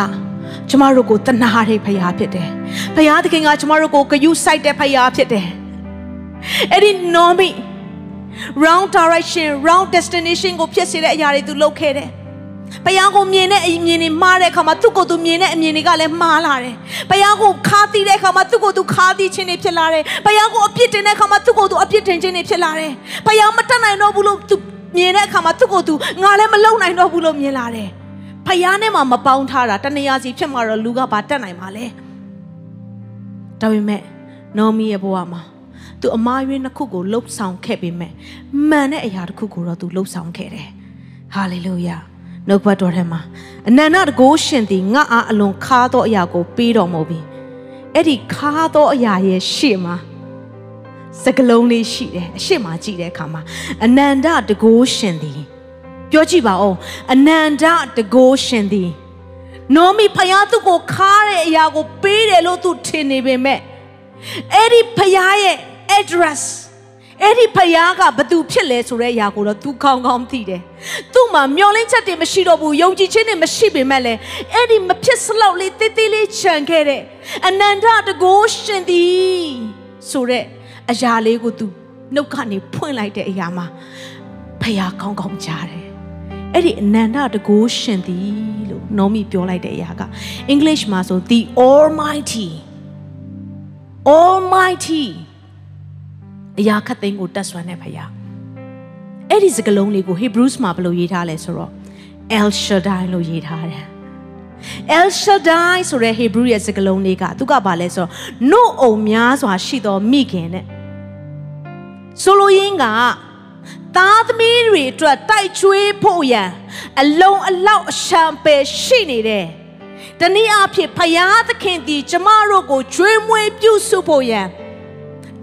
ကျမတို့ကိုတနာတဲ့ဖယားဖြစ်တယ်ဖယားသခင်ကကျမတို့ကိုဂယုစိုက်တဲ့ဖယားဖြစ်တယ်အဲ့ဒီ Nomi round direction round destination ကိုဖြစ်စေတဲ့အရာတွေသူလုပ်ခဲ့တယ် ဘုရားကိုမြင်တဲ့အမြင်တွေမှားတဲ့အခါမှာသူ့ကိုယ်သူမြင်တဲ့အမြင်တွေကလည်းမှားလာတယ်။ဘုရားကိုခါသီးတဲ့အခါမှာသူ့ကိုယ်သူခါသီးခြင်းတွေဖြစ်လာတယ်။ဘုရားကိုအပြစ်တင်တဲ့အခါမှာသူ့ကိုယ်သူအပြစ်တင်ခြင်းတွေဖြစ်လာတယ်။ဘုရားမတတ်နိုင်တော့ဘူးလို့သူမြင်တဲ့အခါမှာသူ့ကိုယ်သူငါလည်းမလုံနိုင်တော့ဘူးလို့မြင်လာတယ်။ဘုရားနဲ့မှမပေါင်းထားတာတဏှာစီဖြစ်မှာတော့လူကဘာတတ်နိုင်မှာလဲ။ဒါပေမဲ့နောမီရဲ့ဘဝမှာသူအမားရွေးနှစ်ခုကိုလှုပ်ဆောင်ခဲ့ပေမဲ့မှန်တဲ့အရာတစ်ခုကိုတော့သူလှုပ်ဆောင်ခဲ့တယ်။ဟာလေလုယာ။ နှုတ်ဘတ်တော်ထဲမှာအနန္တတကိုးရှင်သည်ငါအားအလွန်ခါသောအရာကိုပေးတော်မူပြီးအဲ့ဒီခါသောအရာရဲ့ရှေ့မှာစကလုံးလေးရှိတယ်အရှိမကြည့်တဲ့အခါမှာအနန္တတကိုးရှင်သည်ပြောကြည့်ပါဦးအနန္တတကိုးရှင်သည်နောမီဖယားသူ့ကိုခါတဲ့အရာကိုပေးတယ်လို့သူထင်နေပေမဲ့အဲ့ဒီဖယားရဲ့ address အဲ့ဒီဖယားကဘသူဖြစ်လဲဆိုတဲ့အရာကိုတော့ तू ကောင်းကောင်းသိတယ်။သူ့မှာမျောလင်းချက်တွေမရှိတော့ဘူးယုံကြည်ခြင်းတွေမရှိပေမဲ့လည်းအဲ့ဒီမဖြစ်စလောက်လေးတိတိလေးခြံခဲ့တဲ့အနန္တတကိုးရှင်သည်ဆိုတဲ့အရာလေးကို तू နှုတ်ကနေဖွင့်လိုက်တဲ့အရာမှာဖယားကောင်းကောင်းကြားတယ်။အဲ့ဒီအနန္တတကိုးရှင်သည်လို့နောမီပြောလိုက်တဲ့အရာကအင်္ဂလိပ်မှာဆို the almighty almighty အရာခတ်သိမ်းကိုတတ်ဆွမ်းတဲ့ဖခင်အဲ့ဒီစကားလုံးလေးကို Hebrews မှာဘယ်လိုရေးထားလဲဆိုတော့ El Shaddai လို့ရေးထားတယ် El Shaddai ဆိုတဲ့ Hebrew ရဲ့စကားလုံးလေးကသူကဘာလဲဆိုတော့နှုတ်အုံများစွာရှိသောမိခင်တဲ့ဆိုလိုရင်းကသားသမီးတွေအတွက်တိုက်ချွေးဖို့ရန်အလုံးအလောက်အရှံပယ်ရှိနေတယ်။တနည်းအားဖြင့်ဖယားသခင်သည်ကျမတို့ကိုကျွေးမွေးပြုစုဖို့ရန်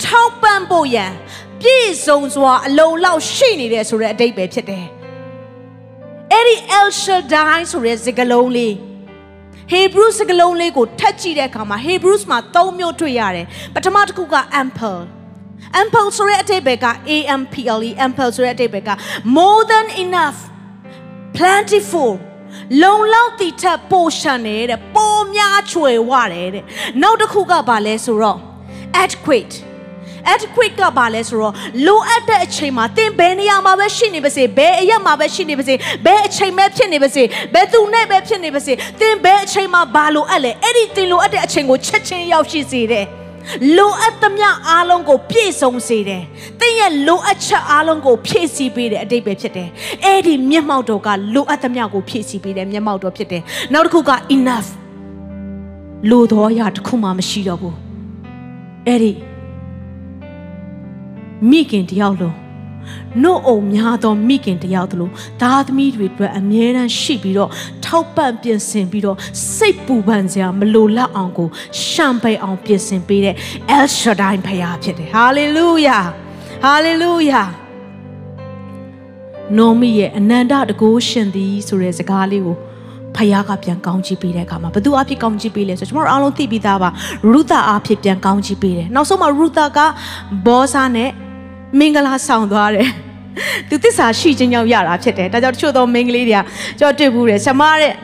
ထောက်ပံ့ဖို့ရန်ပြည့်စုံစွာအလုံးလောက်ရှိနေတယ်ဆိုတဲ့အတိတ်ပဲဖြစ်တယ်။အဲ့ဒီ El Shaddai ဆိုတဲ့စကားလုံးလေး Hebrew စကားလုံးလေးကိုထပ်ကြည့်တဲ့အခါမှာ Hebrews မှာ၃မျိုးတွေ့ရတယ်။ပထမတစ်ခုက ample ample ဆိုတဲ့အတိတ်ပဲက AMPLE ample ဆိုတဲ့အတိတ်ပဲက more than enough plentiful လုံလောက်တည်ထက်ပိုရှံနေတဲ့ပိုများချွေဝတယ်တဲ့နောက်တစ်ခုကဘာလဲဆိုတော့ adequate adequate ကဘာလဲဆိုတော့လိုအပ်တဲ့အချိန်မှာသင်ဘယ်နေရာမှာပဲရှိနေပါစေဘယ်အရက်မှာပဲရှိနေပါစေဘယ်အချိန်ပဲဖြစ်နေပါစေဘယ်သူနဲ့ပဲဖြစ်နေပါစေသင်ဘယ်အချိန်မှာဘာလိုအပ်လဲအဲ့ဒီသင်လိုအပ်တဲ့အချိန်ကိုချက်ချင်းရောက်ရှိစေတယ်လိုအပ်သမျှအားလုံးကိုပြည့်စုံစေတယ်။သင်ရဲ့လိုအပ်ချက်အားလုံးကိုဖြည့်ဆည်းပေးတဲ့အတိတ်ပဲဖြစ်တယ်။အဲ့ဒီမျက်မှောက်တော်ကလိုအပ်သမျှကိုဖြည့်ဆည်းပေးတဲ့မျက်မှောက်တော်ဖြစ်တယ်။နောက်တစ်ခုက enough လိုတော်ရတစ်ခုမှမရှိတော့ဘူး။အဲ့ဒီ မိခင်တယောက်လုံးနှုတ်အုံများသောမိခင်တယောက်တလို့သားသမီးတွေအတွက်အမြဲတမ်းရှိပြီးတော့ထောက်ပံ့ပြင်ဆင်ပြီးတော့စိတ်ပူပန်စရာမလိုလောက်အောင်ကိုရှံပိတ်အောင်ပြင်ဆင်ပေးတဲ့ El Shaddai ဖခင်ဖြစ်တယ်ဟာလေလုယာဟာလေလုယာနိုမီရဲ့အနန္တတကိုးရှင်သည်ဆိုတဲ့စကားလေးကိုဖယားကပြန်ကောင်းချီးပေးတဲ့အခါမှာဘသူအဖြစ်ကောင်းချီးပေးလဲဆိုတော့ကျွန်တော်တို့အားလုံးသိပြီးသားပါရူသာအဖြစ်ပြန်ကောင်းချီးပေးတယ်နောက်ဆုံးမှာရူသာကဘောဇာနဲ့ မင်္ဂလာဆောင်သွားတယ်သူသစ္စာရှိခြင်းကြောင့်ရတာဖြစ်တယ်ဒါကြောင့်တချို့သောမိန်းကလေးတွေကကြောက်တွေ့ဘူးတယ်ဆမတဲ့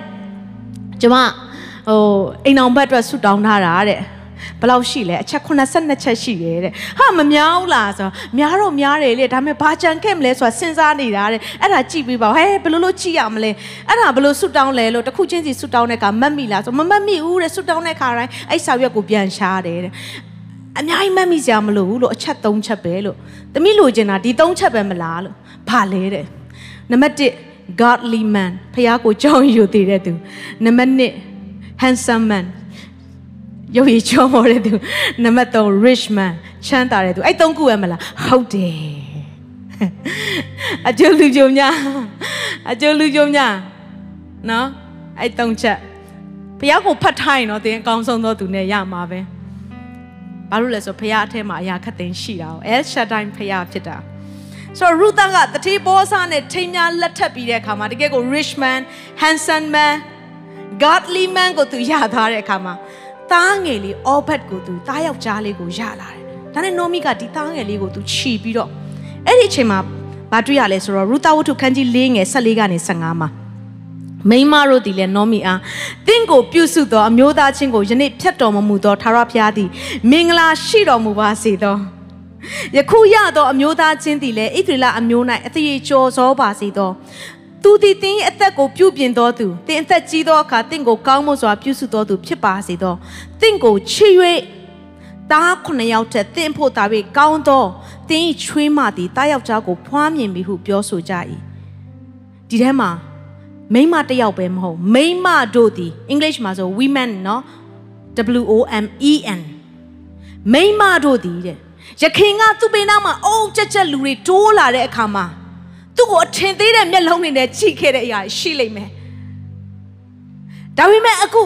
ကျမဟိုအိမ်အောင်ဘက်အတွက်ဆူတောင်းထားတာတဲ့ဘယ်လောက်ရှိလဲအချက်82ချက်ရှိတယ်တဲ့ဟာမများဘူးလားဆိုတော့များတော့များတယ်လေဒါပေမဲ့ဘာကြံခဲ့မလဲဆိုတာစဉ်းစားနေတာတဲ့အဲ့ဒါကြည့်ပြီးပါဟဲဘယ်လိုလုပ်ကြည့်ရမလဲအဲ့ဒါဘယ်လိုဆူတောင်းလဲလို့တစ်ခုချင်းစီဆူတောင်းတဲ့အခါမတ်မိလားဆိုမမတ်မိဘူးတဲ့ဆူတောင်းတဲ့အခါတိုင်းအဲ့စာရွက်ကိုပြန်ရှားတယ်တဲ့ အများကြီးမတ်မိစရာမလိုဘူးလို့အချက်၃ချက်ပဲလို့တမိလိုချင်တာဒီ၃ချက်ပဲမလားလို့ဘာလဲတဲ့နံပါတ်1 godly man ဖះကိုကြောင်းယူတည်တဲ့သူနံပါတ်2 handsome man ရုပ်ရည်ချောမောတဲ့သူနံပါတ်3 rich man ချမ်းသာတဲ့သူအဲ့သုံးခုပဲမလားဟုတ်တယ်အကျိုးလူကြုံများအကျိုးလူကြုံများနော်အဲ့သုံးချက်ဘုရားကိုဖတ်ထားရင်တော့သင်အကောင်းဆုံးသောသူနဲ့ရမှာပဲ ဘာလို့လဲဆိုဘုရားအထက်မှာအရာခက်သိမ်းရှိတာ။ El Shaddai ဘုရားဖြစ်တာ။ဆိုတော့ Ruth ကတတိဘောစားနဲ့ထိမ်းများလက်ထပ်ပြီးတဲ့အခါမှာတကယ်ကို rich man, handsome man, godly man ကိုသူရထားတဲ့အခါမှာသားငယ်လေး Obed ကိုသူသားယောက်ျားလေးကိုရလာတယ်။ဒါနဲ့ Nomi ကဒီသားငယ်လေးကိုသူခြီပြီးတော့အဲ့ဒီအချိန်မှာဘာတွေ့ရလဲဆိုတော့ Ruth ဝတ္ထုခန်းကြီး၄ငယ်14ကနေ15မှာ မိမတို့သည်လည်းနောမီအားတင့်ကိုပြုစုသောအမျိုးသားချင်းကိုယနေ့ဖြတ်တော်မမူသောသာရဖျားသည်မင်္ဂလာရှိတော်မူပါစေသောယခုရသောအမျိုးသားချင်းသည်လည်းဣသရေလအမျိုး၌အသေးကျော်စောပါစေသောသူသည်တင်းအသက်ကိုပြုပြင်တော်သူတင်းအသက်ကြီးသောအခါတင့်ကိုကောင်းမွန်စွာပြုစုတော်သူဖြစ်ပါစေသောတင့်ကိုချစ်၍သားခုနှစ်ယောက်ထက်တင့်ဖို့သာ၍ကောင်းသောတင်းချွေးမသည်တားယောက်ျားကိုဖွားမြင်ပြီဟုပြောဆိုကြ၏ဒီထဲမှာ မိမတယောက်ပဲမဟုတ်မိမတို့သည် English မှာဆို women เนาะ W O M E N မိမတို့သည်တဲ့ရခင်ကသူ့ဘေးနားမှာအုံကြက်ကြက်လူတွေတိုးလာတဲ့အခါမှာသူ့ကိုအထင်သေးတဲ့မျက်လုံးတွေနဲ့ချိန်ခဲ့တဲ့အရာရှိလိမ့်မယ်ဒါပေမဲ့အခု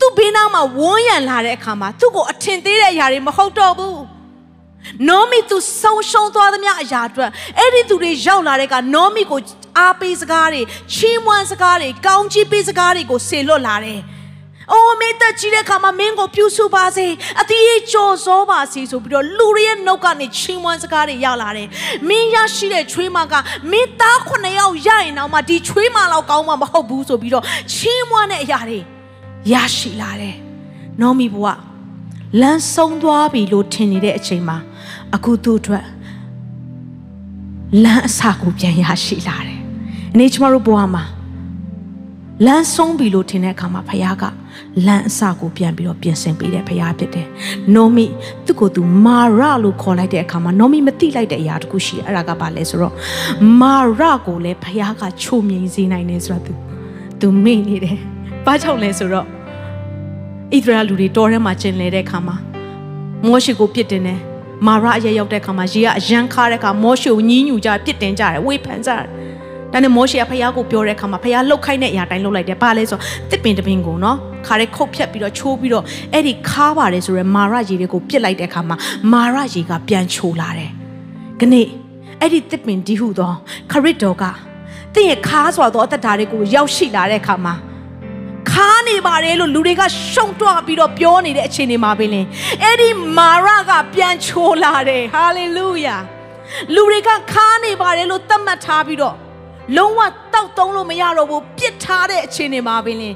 သူ့ဘေးနားမှာဝန်းရံလာတဲ့အခါမှာသူ့ကိုအထင်သေးတဲ့အရာတွေမဟုတ်တော့ဘူးနောမီသူဆုံရှုံသွားသမျှအရာအတွက်အဲ့ဒီသူတွေရောက်လာတဲ့ကနောမီကို အားပေးစကားတွေချီးမွမ်းစကားတွေကောင်းချီးပေးစကားတွေကိုဆေလွတ်လာတယ်။အိုးမင်းတက်ကြီးတဲ့ခါမှာမင်းကိုပြုစုပါစေအတီးကြော်စောပါစေဆိုပြီးတော့လူတွေရဲ့နှုတ်ကနေချီးမွမ်းစကားတွေရောက်လာတယ်။မင်းရရှိတဲ့ချွေးမကမင်းသားခုနှစ်ယောက်ရရင်တော့မှဒီချွေးမလောက်ကောင်းမှမဟုတ်ဘူးဆိုပြီးတော့ချီးမွမ်းတဲ့အရာတွေရရှိလာတယ်။နောမီဘုရားလမ်းဆုံးသွားပြီလို့ထင်နေတဲ့အချိန်မှာအခုသူ့အတွက်လမ်းအစာကိုပြန်ရရှိလာတယ်။အ နေကျမတို့ဘဝမှာလမ်းဆုံးပြီလို့ထင်တဲ့အခါမှာဖခင်ကလမ်းအစာကိုပြန်ပြီးတော့ပြင်ဆင်ပေးတဲ့ဖခင်ဖြစ်တယ်။နောမီသူ့ကိုသူမာရလို့ခေါ်လိုက်တဲ့အခါမှာနောမီမသိလိုက်တဲ့အရာတခုရှိတယ်။အဲ့ဒါကဘာလဲဆိုတော့မာရကိုလည်းဖခင်ကချိုမြိန်စေနိုင်တယ်ဆိုတာသူသူမေ့နေတယ်။ဘာကြောင့်လဲဆိုတော့ဣသရေလလူတွေတော်ထဲမှာကျင်လည်တဲ့အခါမှာမောရှိကိုပြစ်တင်တယ်မာရအရရောက်တဲ့အခါမှာရေကအရန်ခါတဲ့အခါမောရှိကိုညင်းညူကြပြစ်တင်ကြတယ်ဝေဖန်ကြတယ် ဒါနဲ့မောရှိကဖယားကိုပြောတဲ့အခါမှာဖယားလှုပ်ခိုင်းတဲ့အရာတိုင်းလှုပ်လိုက်တယ်ဘာလဲဆိုတစ်ပင်တပင်ကိုနော်ခါရဲခုတ်ဖြတ်ပြီးတော့ချိုးပြီးတော့အဲ့ဒီခါပါတယ်ဆိုရယ်မာရရေတွေကိုပြစ်လိုက်တဲ့အခါမှာမာရရေကပြန်ချိုလာတယ်ခဏအဲ့ဒီတစ်ပင်ဒီဟုသောခရစ်တော်ကတင့်ရဲ့ခါဆိုတော့အသက်တာတွေကိုရောက်ရှိလာတဲ့အခါမှာခါနေပါတယ်လို့လူတွေကရှုံတွပြီးတော့ပြောနေတဲ့အချိန်တွေမှာပဲလင်အဲ့ဒီမာရကပြန်ချိုလာတယ်ဟာလေလုယာလူတွေကခါနေပါတယ်လို့သတ်မှတ်ထားပြီးတော့ လုံးဝတောက်သုံးလို့မရတော့ဘူးပြစ်ထားတဲ့အခြေအနေမှာပင်လင်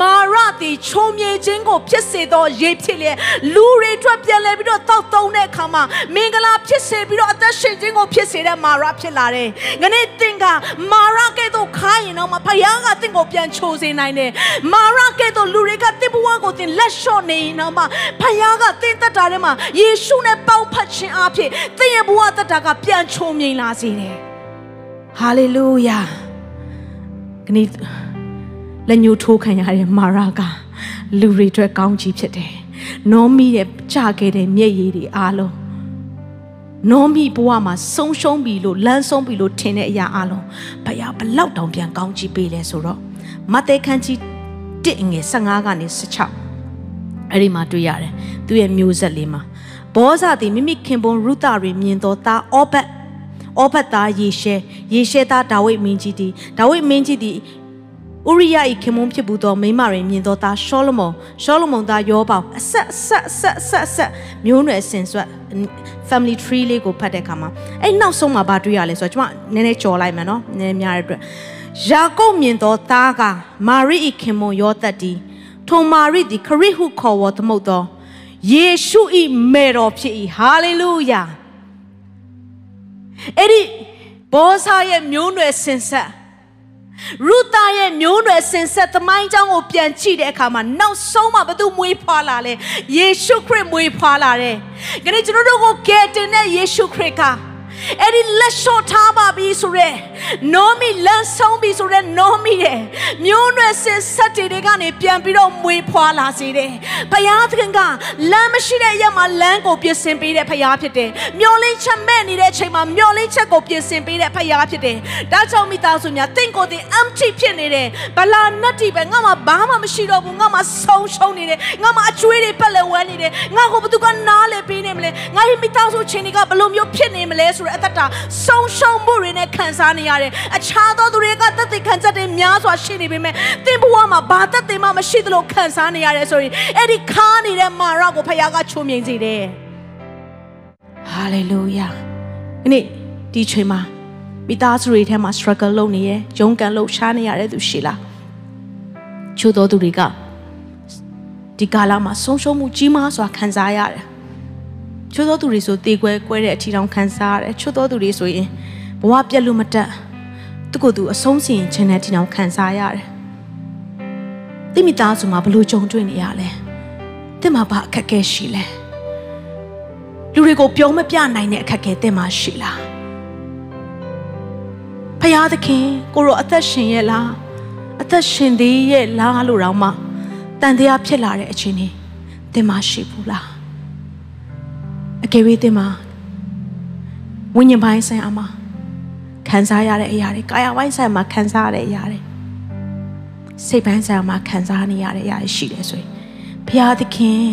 မာရသည်ချုံမြေခြင်းကိုဖြစ်စေသောရေဖြစ်လျက်လူတွေအတွက်ပြန်လဲပြီးတော့တောက်သုံးတဲ့အခါမှာမင်္ဂလာဖြစ်စေပြီးတော့အသက်ရှင်ခြင်းကိုဖြစ်စေတဲ့မာရဖြစ်လာတယ်။ငနေ့သင်ကမာရကဲ့သို့ခါရင်တော့မှဖယားကသင်ကိုပြန်ချိုစေနိုင်တယ်။မာရကဲ့သို့လူတွေကသင်ဘဝကိုသင်လက်လျှော့နေရင်တော့မှဖယားကသင်သက်တာထဲမှာယေရှုနဲ့ပေါင်းဖက်ခြင်းအဖြစ်သင်ရဲ့ဘဝသက်တာကပြန်ချုံမြိန်လာစေတယ်။ ဟာလေလုယာခဏလက်ညှိုးထိုးခံရတဲ့မာရာကလူတွေအတွက်ကောင်းကြီးဖြစ်တယ်။နောမီရဲ့ကြခဲ့တဲ့မျက်ရည်တွေအားလုံးနောမိဘဝမှာဆုံးရှုံးပြီလို့လမ်းဆုံးပြီလို့ထင်တဲ့အရာအလုံးဘုရားဘလောက်တောင်ပြန်ကောင်းချီးပေးလဲဆိုတော့မဿဲခန်းကြီး1ငယ်15ကနေ16အဲ့ဒီမှာတွေ့ရတယ်သူရဲ့မျိုးဆက်လေးမှာဘောဇာသည်မိမိခင်ပွန်းရုသရီမြင်သောသားအောဘတ် အောဘတ်သားယေရှဲယေရှဲသားဒါဝိဒ်မင်းကြီးသည်ဒါဝိဒ်မင်းကြီးသည်ဥရိယ၏ခင်မွန်းဖြစ်ဘူးသောမိမတွေမြင်သောသားရှောလမုန်ရှောလမုန်သားယောဘောင်အဆက်အဆက်အဆက်အဆက်အဆက်မျိုးနွယ်ဆင်ဆွတ် family tree လေးကိုဖတ်တဲ့အခါမှာအဲ့နောက်ဆုံးမှာဘာတွေ့ရလဲဆိုတော့ကျွန်မနည်းနည်းကြော်လိုက်မယ်နော်နည်းနည်းများတဲ့အတွက်ယာကုပ်မြင်သောသားကမာရိ၏ခင်မွန်ယောသက်တီထိုမာရိသည်ခရစ်ဟုခေါ်ဝေါ်သမုတ်သောယေရှု၏မေတော်ဖြစ်၏ဟာလေလုယာ အဲ့ဒီဘောဆာရဲ့မျိုးနွယ်စင်ဆက်ရုတာရဲ့မျိုးနွယ်စင်ဆက်သမိုင်းကြောင်းကိုပြန်ကြည့်တဲ့အခါမှာနောက်ဆုံးမှာဘသူမွေးဖွားလာလဲယေရှုခရစ်မွေးဖွားလာတယ်။ခရစ်ကျွန်တော်တို့ကိုကယ်တင်တဲ့ယေရှုခရစ်က အဲ့ဒီလက်လျှော့ထားပါပြီဆိုရဲနောမီလမ်းဆုံးပြီဆိုရဲနောမီရဲ့မျိုးနွယ်စင်ဆက်တွေကနေပြန်ပြီးတော့မွေးဖွားလာစေတယ်။ဘုရားသခင်ကလမ်းမရှိတဲ့ရက်မှာလမ်းကိုပြင်ဆင်ပေးတဲ့ဘုရားဖြစ်တယ်။မျောလင်းချက်မဲ့နေတဲ့အချိန်မှာမျောလင်းချက်ကိုပြင်ဆင်ပေးတဲ့ဘုရားဖြစ်တယ်။ဒါကြောင့်မိသားစုများတင့်ကိုယ်တင် empty ဖြစ်နေတယ်။ဘလာနတ်တီပဲငါမှဘာမှမရှိတော့ဘူးငါမှဆုံးရှုံးနေတယ်။ငါမှအကျွေးတွေပက်လက်ဝဲနေတယ်။ငါကိုဘသူကနားလေပေးနေမလဲ။ငါရဲ့မိသားစုချင်းတွေကဘလို့မျိုးဖြစ်နေမလဲဆိုတဲ့အသက်တာဆုံးရှုံးမှုတွေနဲ့ခံစားနေရတယ်အခြားသောသူတွေကသက်သေခံချက်တွေများစွာရှိနေပေမဲ့သင်ဘဝမှာဘာသက်သေမှမရှိသလိုခံစားနေရတယ်ဆိုရင်အဲ့ဒီခါနေတဲ့မာရကိုဖခင်ကချုံမြင်စေတယ်ဟာလေလုယာဒီနေ့ဒီချိန်မှာမိသားစုတွေထဲမှာ struggle လုပ်နေရရုန်းကန်လှုပ်ရှားနေရတဲ့သူရှိလားချို့သောသူတွေကဒီကာလမှာဆုံးရှုံးမှုကြီးမားစွာခံစားရတယ် ချို့သောသူတွေဆိုတေကွဲကွဲတဲ့အထီတောင်ခံစားရတယ်ချို့သောသူတွေဆိုရင်ဘဝပြက်လို့မတက်သူကိုယ်သူအဆုံးစီရင်ခြင်းနဲ့ထီတောင်ခံစားရတယ်တိမိသားစုမှာဘလို့ကြုံတွေ့နေရလဲတင်မှာဘာအခက်အခဲရှိလဲလူတွေကိုပြောမပြနိုင်တဲ့အခက်အခဲတင်မှာရှိလားဖယားသခင်ကိုရောအသက်ရှင်ရဲ့လားအသက်ရှင်သေးရဲ့လားလို့တော့မှတန်တရားဖြစ်လာတဲ့အချိန်นี้တင်မရှိဘူးလား အကယ်၍တင်မှာဝိညာဉ်ပိုင်းဆိုင်အမှာခံစားရတဲ့အရာတွေကာယပိုင်းဆိုင်မှာခံစားရတဲ့အရာတွေစိတ်ပိုင်းဆိုင်မှာခံစားနေရတဲ့အရာတွေရှိတယ်ဆိုရင်ဘုရားသခင်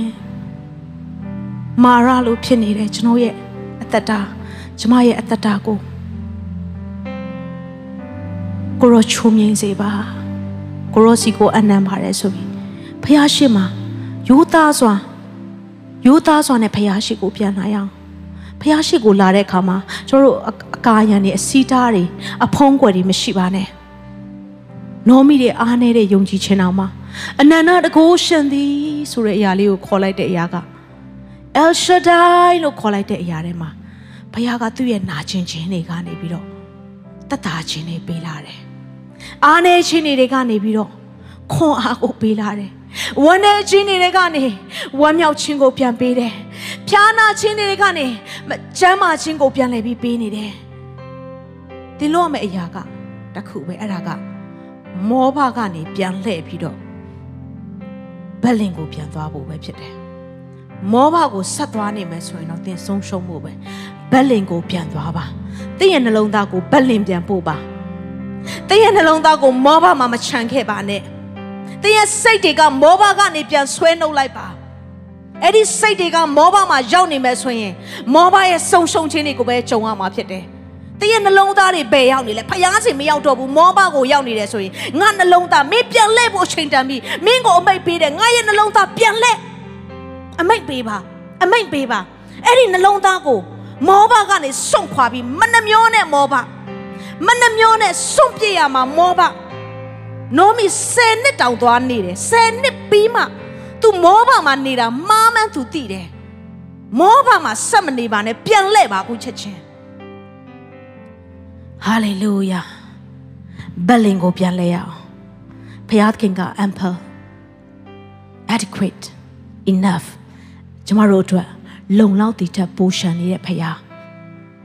မာရလို့ဖြစ်နေတဲ့ကျွန်တော်ရဲ့အသက်တာကျမရဲ့အသက်တာကိုကိုရောချုံမြင်စေပါကိုရောစီကိုအနံပါတယ်ဆိုပြီးဘုရားရှိမှယူသားစွာ ယူသားစွာနဲ့ဘုရားရှိကိုပြန်လာရအောင်ဘုရားရှိကိုလာတဲ့အခါမှာကျွန်တော်တို့အကာအယံတွေအစီးတားတွေအဖုံးကွယ်တွေမရှိပါနဲ့နောမီတွေအားနေတဲ့ယုံကြည်ခြင်းအောင်မှာအနန္တတကိုးရှင်သည်ဆိုတဲ့အရာလေးကိုခေါ်လိုက်တဲ့အရာက El Shaddai လို့ခေါ်လိုက်တဲ့အရာထဲမှာဘုရားကသူ့ရဲ့နာကျင်ခြင်းတွေကနေပြီးတော့တတ်တာခြင်းတွေပေးလာတယ်။အားနေခြင်းတွေကနေပြီးတော့ခွန်အားကိုပေးလာတယ်။ ဝမ်းနေခြင်းတွေကနေဝမ်းမြောက်ခြင်းကိုပြန်ပေးတယ်။ဖြာနာခြင်းတွေကနေကျမ်းမာခြင်းကိုပြန်လည်ပြီးပေးနေတယ်။ဒီလိုမဲ့အရာကတခုပဲအဲ့ဒါကမောဘကနေပြန်လှည့်ပြီးတော့ဘက်လင်ကိုပြန်သွားဖို့ပဲဖြစ်တယ်။မောဘကိုဆက်သွားနိုင်မယ်ဆိုရင်တော့သင်ဆုံးရှုံးဖို့ပဲဘက်လင်ကိုပြန်သွားပါ။သင်ရဲ့နှလုံးသားကိုဘက်လင်ပြန်ပို့ပါ။သင်ရဲ့နှလုံးသားကိုမောဘမှာမချန်ခဲ့ပါနဲ့။ သင်ရဲ့စိတ်တွေကမောဘကနေပြန်ဆွဲနှုတ်လိုက်ပါ။အဲ့ဒီစိတ်တွေကမောဘမှာရောက်နေမယ်ဆိုရင်မောဘရဲ့ဆုံရှုံခြင်းတွေကိုပဲကြုံရမှာဖြစ်တယ်။တရဲ့နှလုံးသားတွေဘယ်ရောက်နေလဲဖယားစီမရောက်တော့ဘူးမောဘကိုရောက်နေတယ်ဆိုရင်ငါနှလုံးသားမင်းပြန်လှည့်ဖို့အချိန်တန်ပြီမင်းကိုအမိတ်ပေးတယ်ငါရဲ့နှလုံးသားပြန်လှည့်အမိတ်ပေးပါအမိတ်ပေးပါအဲ့ဒီနှလုံးသားကိုမောဘကနေစွန့်ခွာပြီးမနှမျောနဲ့မောဘမနှမျောနဲ့စွန့်ပြစ်ရမှာမောဘ နိုမီ10နှစ်တောင်သွားနေတယ်10နှစ်ပြီးမှ तू မောဘမှာနေတာမားမှန်း तू သိတယ်မောဘမှာဆက်မနေပါနဲ့ပြန်လှည့်ပါခုချက်ချင်းဟာလေလုယာဘက်လင်ကိုပြန်လဲရအောင်ဖျားသခင်က ample adequate enough ကျမတို့အတွက်လုံလောက်တည်တဲ့ပိုးရှန်နေတဲ့ဖျား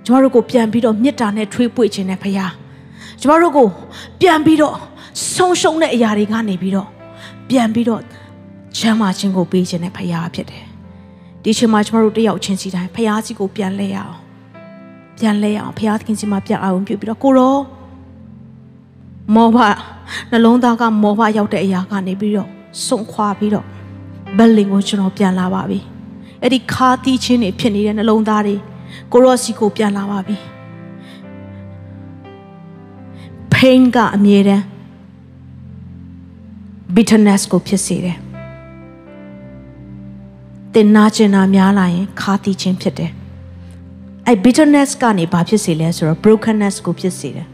ကျမတို့ကိုပြန်ပြီးတော့မေတ္တာနဲ့ထွေးပွေ့ခြင်းနဲ့ဖျားကျမတို့ကိုပြန်ပြီးတော့ ဆုံးရှုံးတဲ့အရာတွေကနေပြီးတော့ပြန်ပြီးတော့ချမ်းသာခြင်းကိုပေးခြင်းနဲ့ဖျားဖြစ်တယ်ဒီချိန်မှာကျမတို့တယောက်ချင်းစီတိုင်းဖျားစီကိုပြန်လဲရအောင်ပြန်လဲအောင်ဘုရားသခင်စီမှာပြန်အောင်ပြုပြီးတော့ကိုရောမောဘနှလုံးသားကမောဘရောက်တဲ့အရာကနေပြီးတော့ဆုံခွာပြီးတော့ဘက်လင်ကိုကျွန်တော်ပြန်လာပါပြီအဲ့ဒီခါတီးချင်းတွေဖြစ်နေတဲ့နှလုံးသားတွေကိုရောစီကိုပြန်လာပါပြီ pain ကအမြဲတမ်း bitterness ကိုဖြစ်စေတယ်တင်နာကျင်တာများလာရင်ခါတီးခြင်းဖြစ်တယ်အဲ bitterness ကနေဘာဖြစ်စေလဲဆိုတော့ brokenness ကိုဖြစ်စေတယ်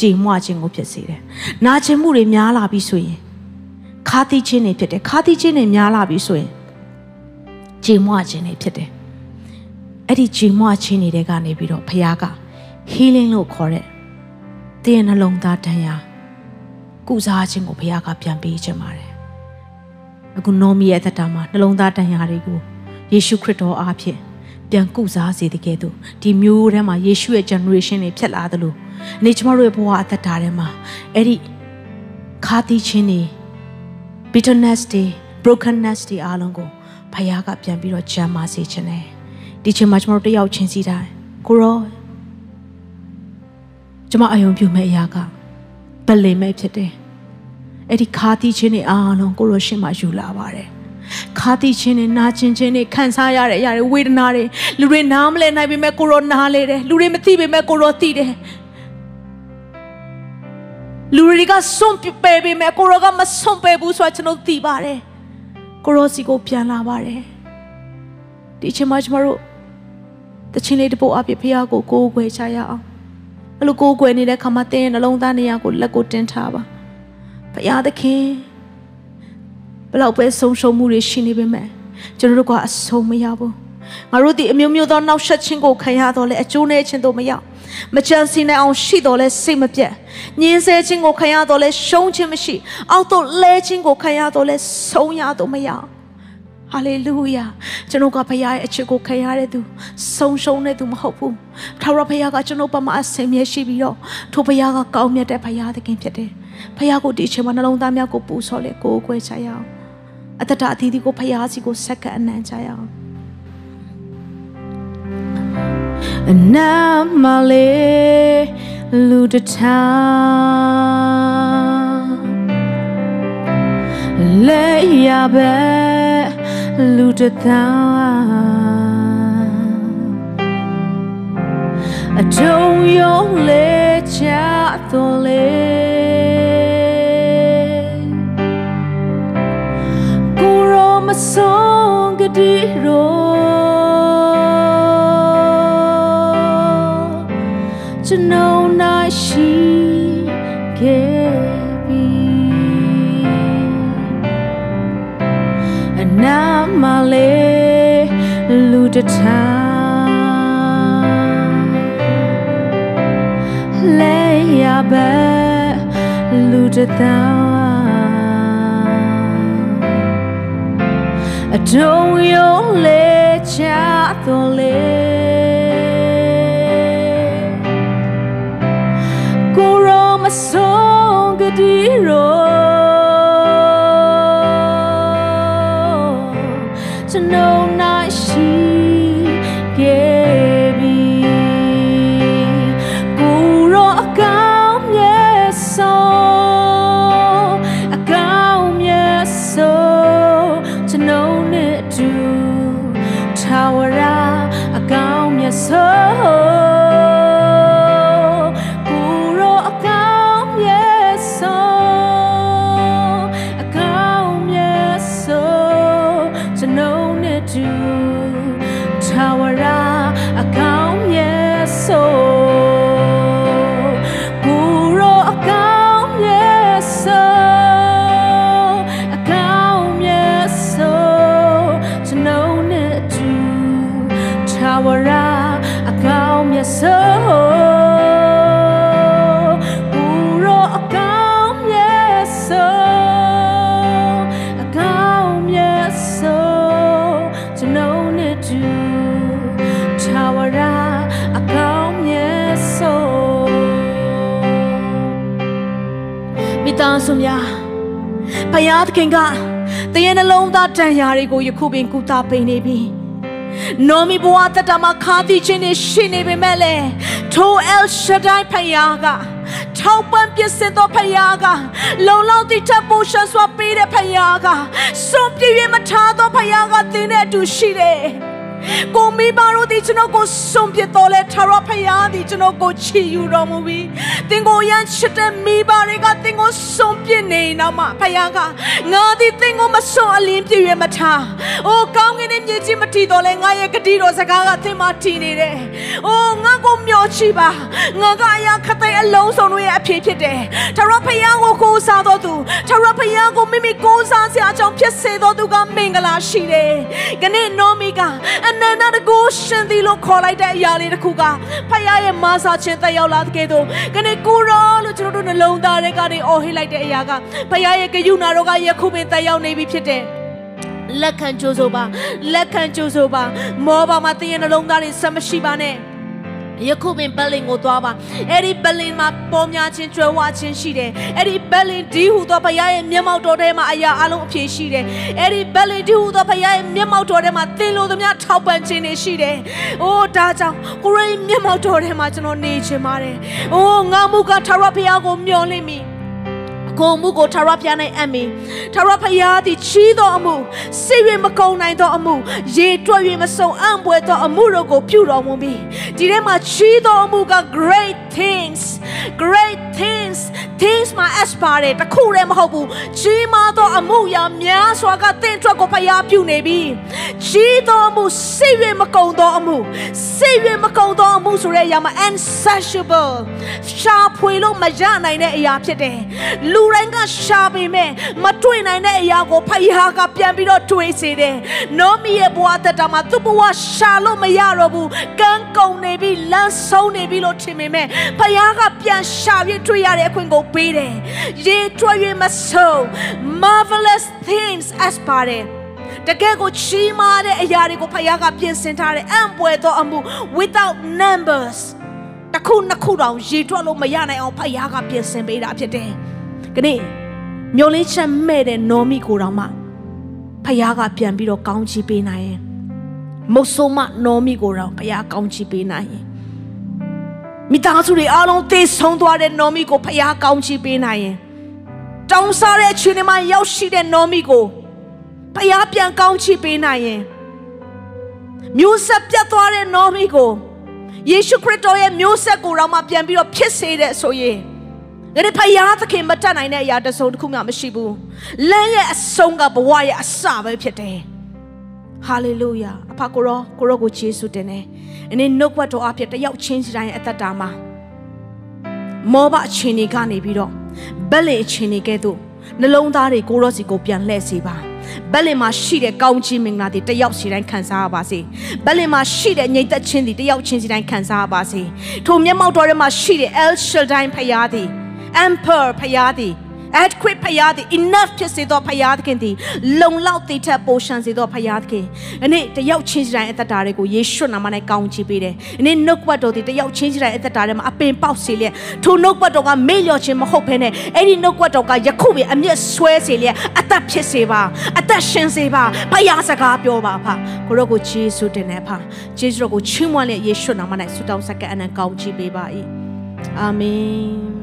ကြည်မွခြင်းကိုဖြစ်စေတယ်နာကျင်မှုတွေများလာပြီဆိုရင်ခါတီးခြင်းတွေဖြစ်တယ်ခါတီးခြင်းတွေများလာပြီဆိုရင်ကြည်မွခြင်းတွေဖြစ်တယ်အဲ့ဒီကြည်မွခြင်းတွေကနေပြီးတော့ဖခင်က healing လို့ခေါ်တဲ့တင်းနှလုံးသားတန်ရာ ကုစားခြင်းကိုဘုရားကပြန်ပေးခြင်းပါတယ်အခုနောမီရဲ့သက်တာမှာနှလုံးသားတန်ရာတွေကိုယေရှုခရစ်တော်အားဖြင့်ပြန်ကုစားစေတဲ့ကဲ့သို့ဒီမျိုးထဲမှာယေရှုရဲ့ generation တွေဖြစ်လာသလိုနေကျမတို့ရဲ့ဘဝအသက်တာထဲမှာအဲ့ဒီခါတီးခြင်းတွေ bitterness တွေ brokenness တွေအားလုံးကိုဘုရားကပြန်ပြီးတော့ဂျမ်းမာစေခြင်းနဲ့ဒီချိန်မှာကျမတို့တယောက်ချင်းစီတိုင်းကိုရောကျမအယုံပြုမဲ့အရာက ဗလိမဲ့ဖြစ်တယ်အဲ့ဒီခါတီးခြင်းတွေအားလုံးကိုရောရှင်မှာယူလာပါတယ်ခါတီးခြင်းတွေနာကျင်ခြင်းတွေခံစားရတဲ့အရာတွေဝေဒနာတွေလူတွေနားမလဲနိုင်ပေမဲ့ကိုရောနားလဲတယ်လူတွေမသိပေမဲ့ကိုရောသိတယ်လူတွေကစွန့်ပယ်ပေမဲ့ကိုရောကမစွန့်ပယ်ဘူးဆိုတာကျွန်တော်သိပါတယ်ကိုရောစီကိုပြန်လာပါတယ်ဒီချိန်မှာကျမတို့တချင်းလေးတစ်ပုတ်အပြည့်ဖះကိုကိုးကွယ်ချရအောင် အဲ့လိုကိုးကွယ်နေတဲ့ခါမှာတင်းရဲ့နှလုံးသားနေရာကိုလက်ကိုတင်းထားပါဘုရားသခင်ဘလောက်ပဲဆုံးရှုံးမှုတွေရှိနေပေမဲ့ကျွန်တော်တို့ကအဆုံးမရဘူးငါတို့ဒီအမျိုးမျိုးသောနောက်ဆက်ခြင်းကိုခံရတော့လေအကျိုးနဲ့ခြင်းတို့မရောက်မကြံစီနိုင်အောင်ရှိတော့လဲစိတ်မပြတ်ညင်းဆဲခြင်းကိုခံရတော့လဲရှုံးခြင်းမရှိအောက်တော့လဲခြင်းကိုခံရတော့လဲဆုံးရတော့မရ ဟာလေလုယာကျွန်တော်ကဖခင်ရဲ့အချစ်ကိုခံရတဲ့သူဆုံးရှုံးတဲ့သူမဟုတ်ဘူးထာဝရဖခင်ကကျွန်တော်ပမာအစင်မြဲရှိပြီးတော့ထိုဖခင်ကကောင်းမြတ်တဲ့ဖခင်သခင်ဖြစ်တယ်ဖခင်ကိုဒီအချိန်မှာနှလုံးသားများကိုပူဆော်လေကိုယ်ကွယ်ချရအောင်အတ္တအသီးသီးကိုဖခင်စီကိုဆက်ကအနံ့ချရအောင်အနာမလေးလူတထောင်လေရပဲ လူတထောင်အတုံးယုံလေးချတော်လေးကိုရောမဆုံးကတိရော လူတထောင်လဲရပဲလူတထောင်အတုံးယုံလေးချတော်လေးကိုရောမ ထာဝ ရားသခင်ကတရဲ့နှလုံးသားတန်ရာတွေကိုယခုပင်ကုသပေးနေပြီနောမီဘဝတတမှာခါတိခြင်းတွေရှိနေပေမဲ့လေထိုအယ်ရှဒိုင်ဖယားကထောက်ပံ့ပြစ်စင်သောဖယားကလုံလောက်သည့်ထပ်ပိုရှန်စွာပေးတဲ့ဖယားကစွန့်ပြည့်ရမထားသောဖယားကသင်နဲ့အတူရှိတယ် ကိုမိဘတို့ဒီကျွန်တော်ကိုစွန့်ပစ်တော်လဲထာဝရဖယားဒီကျွန်တော်ကိုချီယူတော်မူပြီးသင်ကိုရန်ချစ်တဲ့မိဘတွေကသင်ကိုစွန့်ပစ်နေတော့မှဖယားကငါဒီသင်ကိုမစွန့်အလင်းပြည့်ရမထားအိုးကောင်းကင်နဲ့မြေကြီးမထီတော်လဲငါရဲ့ဂတိတော်စကားကသင်မထီနေတယ်အိုးငါကိုမျှော်ချီပါငါကအရာခသိအလုံးစုံတို့ရဲ့အဖြစ်ဖြစ်တယ်ထာဝရဖယားကိုကိုးစားတော်သူထာဝရဖယားကိုမိမိကိုးစားစရာအကြောင်းဖြစ်စေတော်သူကမင်္ဂလာရှိတယ်။ခဏနောမီကအနန္တတကူရှင်သည်လို့ခေါ်လိုက်တဲ့အရာလေးတစ်ခုကဖယားရဲ့မာစာခြင်းတက်ရောက်လာတဲ့ကဲ့သို့ခဏကိုရောလို့ကျွန်တော်တို့နှလုံးသားတွေကနေအော်ဟစ်လိုက်တဲ့အရာကဖယားရဲ့ဂယုဏတော်ကယခုပင်တက်ရောက်နေပြီဖြစ်တယ်။လက်ခံကြိုးဆိုပါလက်ခံကြိုးဆိုပါမောပါမှာတင်းရဲ့နှလုံးသားတွေဆက်မရှိပါနဲ့။ ယခုပင်ဘက်လင်ကိုသွားပါအဲ့ဒီဘက်လင်မှာပေါ်များခြင်းကြွယ်ဝခြင်းရှိတယ်အဲ့ဒီဘက်လင်ဒီဟူသောဘုရားရဲ့မျက်မှောက်တော်ထဲမှာအရာအလုံးအပြည့်ရှိတယ်အဲ့ဒီဘက်လင်ဒီဟူသောဘုရားရဲ့မျက်မှောက်တော်ထဲမှာသင်လိုသမျှထောက်ပံ့ခြင်းတွေရှိတယ်အိုးဒါကြောင့်ကိုရိမျက်မှောက်တော်ထဲမှာကျွန်တော်နေချင်ပါတယ်အိုးငါမူကထာဝရဘုရားကိုမျှော်လင့်မိ ကိုမှုကိုထာဝရဘုရား၌အမီထာဝရဘုရားသည်ချီးသောအမှုစိတ်ရမကုံနိုင်သောအမှုရေတွက်၍မစုံအံ့ပွဲသောအမှုတို့ကိုပြုတော်မူပြီးဒီထဲမှာချီးသောအမှုက great things great things things မှာ s ပါတယ်တခုတည်းမဟုတ်ဘူးကြီးမားသောအမှုရာများစွာကတင့်အတွက်ကိုဖျားပြုနေပြီကြီးသောအမှုစိတ်ရမကုံသောအမှုစိတ်ရမကုံသောအမှုဆိုတဲ့အရာမှာ insatiable ရှာဖွေလို့မရနိုင်တဲ့အရာဖြစ်တယ်လူတိုင်းကရှာပေမဲ့မတွေ့နိုင်တဲ့အရာကိုဖယားကပြန်ပြီးတော့တွေးစေတယ်နောမီရဲ့ဘဝတက်တာမှာသူ့ဘဝရှာလို့မရတော့ဘူးကန်းကုန်နေပြီလမ်းဆုံးနေပြီလို့ထင်ပေမဲ့ဖယားကပြန်ရှာပြီးတွေ့ရတဲ့အခွင့်ကိုပေးတယ်ရေထွေး၍မဆုံး marvelous things as ပါတယ်တကယ်ကိုချီးမားတဲ့အရာတွေကိုဖခင်ကပြင်ဆင်ထားတယ်အံ့ပွေသောအမှု without numbers တခုနှစ်ခုတောင်ရေထွက်လို့မရနိုင်အောင်ဖခင်ကပြင်ဆင်ပေးတာဖြစ်တယ်။ ခဏမျိုးလေးချက်မဲ့တဲ့နော်မီကိုတောင်မှဖခင်ကပြန်ပြီးတော့ကောင်းချီးပေးနိုင်ရင်မုတ်ဆိုးမနော်မီကိုတောင်ဖခင်ကောင်းချီးပေးနိုင်ရင်မိသားစုတွေအားလုံးသေဆုံးသွားတဲ့နော်မီကိုဖခင်ကောင်းချီးပေးနိုင်ရင်တောင်းစားတဲ့အခြေအနေမှာရောက်ရှိတဲ့နော်မီကိုဖခင်ပြန်ကောင်းချီးပေးနိုင်ရင်မျိုးဆက်ပြတ်သွားတဲ့နော်မီကိုယေရှုခရစ်တော်ရဲ့မျိုးဆက်ကိုတော့မှပြန်ပြီးတော့ဖြစ်စေတဲ့ဆိုရင် ဒါနဲ့ဖယားသခင်မတတ်နိုင်တဲ့အရာတစ်စုံတစ်ခုမှမရှိဘူးလမ်းရဲ့အဆုံးကဘဝရဲ့အစပဲဖြစ်တယ်ဟာလေလုယာအဖကိုရောကိုရောကိုယေရှုတင်တယ်အင်းနှုတ်ဘတ်တော်အဖြစ်တယောက်ချင်းစီတိုင်းအသက်တာမှာမောဘအချင်းတွေကနေပြီးတော့ဘက်လေအချင်းတွေကဲ့သို့နှလုံးသားတွေကိုရောစီကိုပြန်လှည့်စေပါဘက်လင်မှာရှိတဲ့ကောင်းချီးမင်္ဂလာတွေတယောက်စီတိုင်းခံစားရပါစေဘက်လင်မှာရှိတဲ့ညီသက်ချင်းတွေတယောက်ချင်းစီတိုင်းခံစားရပါစေထိုမျက်မှောက်တော်ထဲမှာရှိတဲ့ El Shaddai ဖယားသည် Emperor ဖယားသည် adequate ဖယားသည် enough ဖြစ်စေသောဖယားသခင်သည်လုံလောက်တည်ထက်ပိုရှန်စေသောဖယားသခင်အနေ့တယောက်ချင်းစီတိုင်းအသက်တာတွေကိုယေရှုနာမနဲ့ကောင်းချီးပေးတယ်အနေ့နှုတ်ကပတ်တော်သည်တယောက်ချင်းစီတိုင်းအသက်တာထဲမှာအပင်ပေါက်စေလျက်ထိုနှုတ်ကပတ်တော်ကမေ့လျော့ခြင်းမဟုတ်ဘဲနဲ့အဲ့ဒီနှုတ်ကပတ်တော်ကယခုပဲအမျက်ဆွဲစေလျက်အသက်ဖြစ်စေပါအသက်ရှင်စေပါဖယားစကားပြောပါဖကိုရောကိုယေရှုတင်နေဖယေရှုတော်ကိုချီးမွမ်းလျက်ယေရှုနာမ၌ဆုတောင်းဆက်ကပ်အနံကောင်းချီးပေးပါ၏အာမင်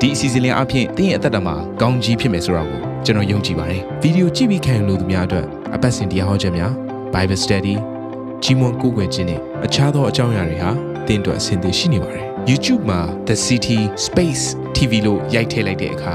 ဒီအစီအစဉ်လေးအပြင်တင်းရဲ့အသက်တာမှာကောင်းကြီးဖြစ်မယ်ဆိုတာကိုကျွန်တော်ယုံကြည်ပါတယ်ဗီဒီယိုကြည့်ပြီးခံယူလို့သူများအတွက်အပတ်စဉ်တရားဟောခြင်းများ Bible Study ကြီးမွန်ကိုယ်ွယ်ခြင်းနဲ့အခြားသောအကြောင်းအရာတွေဟာတင်းအတွက်အဆင်သင့်ရှိနေပါတယ် YouTube မှာ The City Space TV လို့ရိုက်ထည့်လိုက်တဲ့အခါ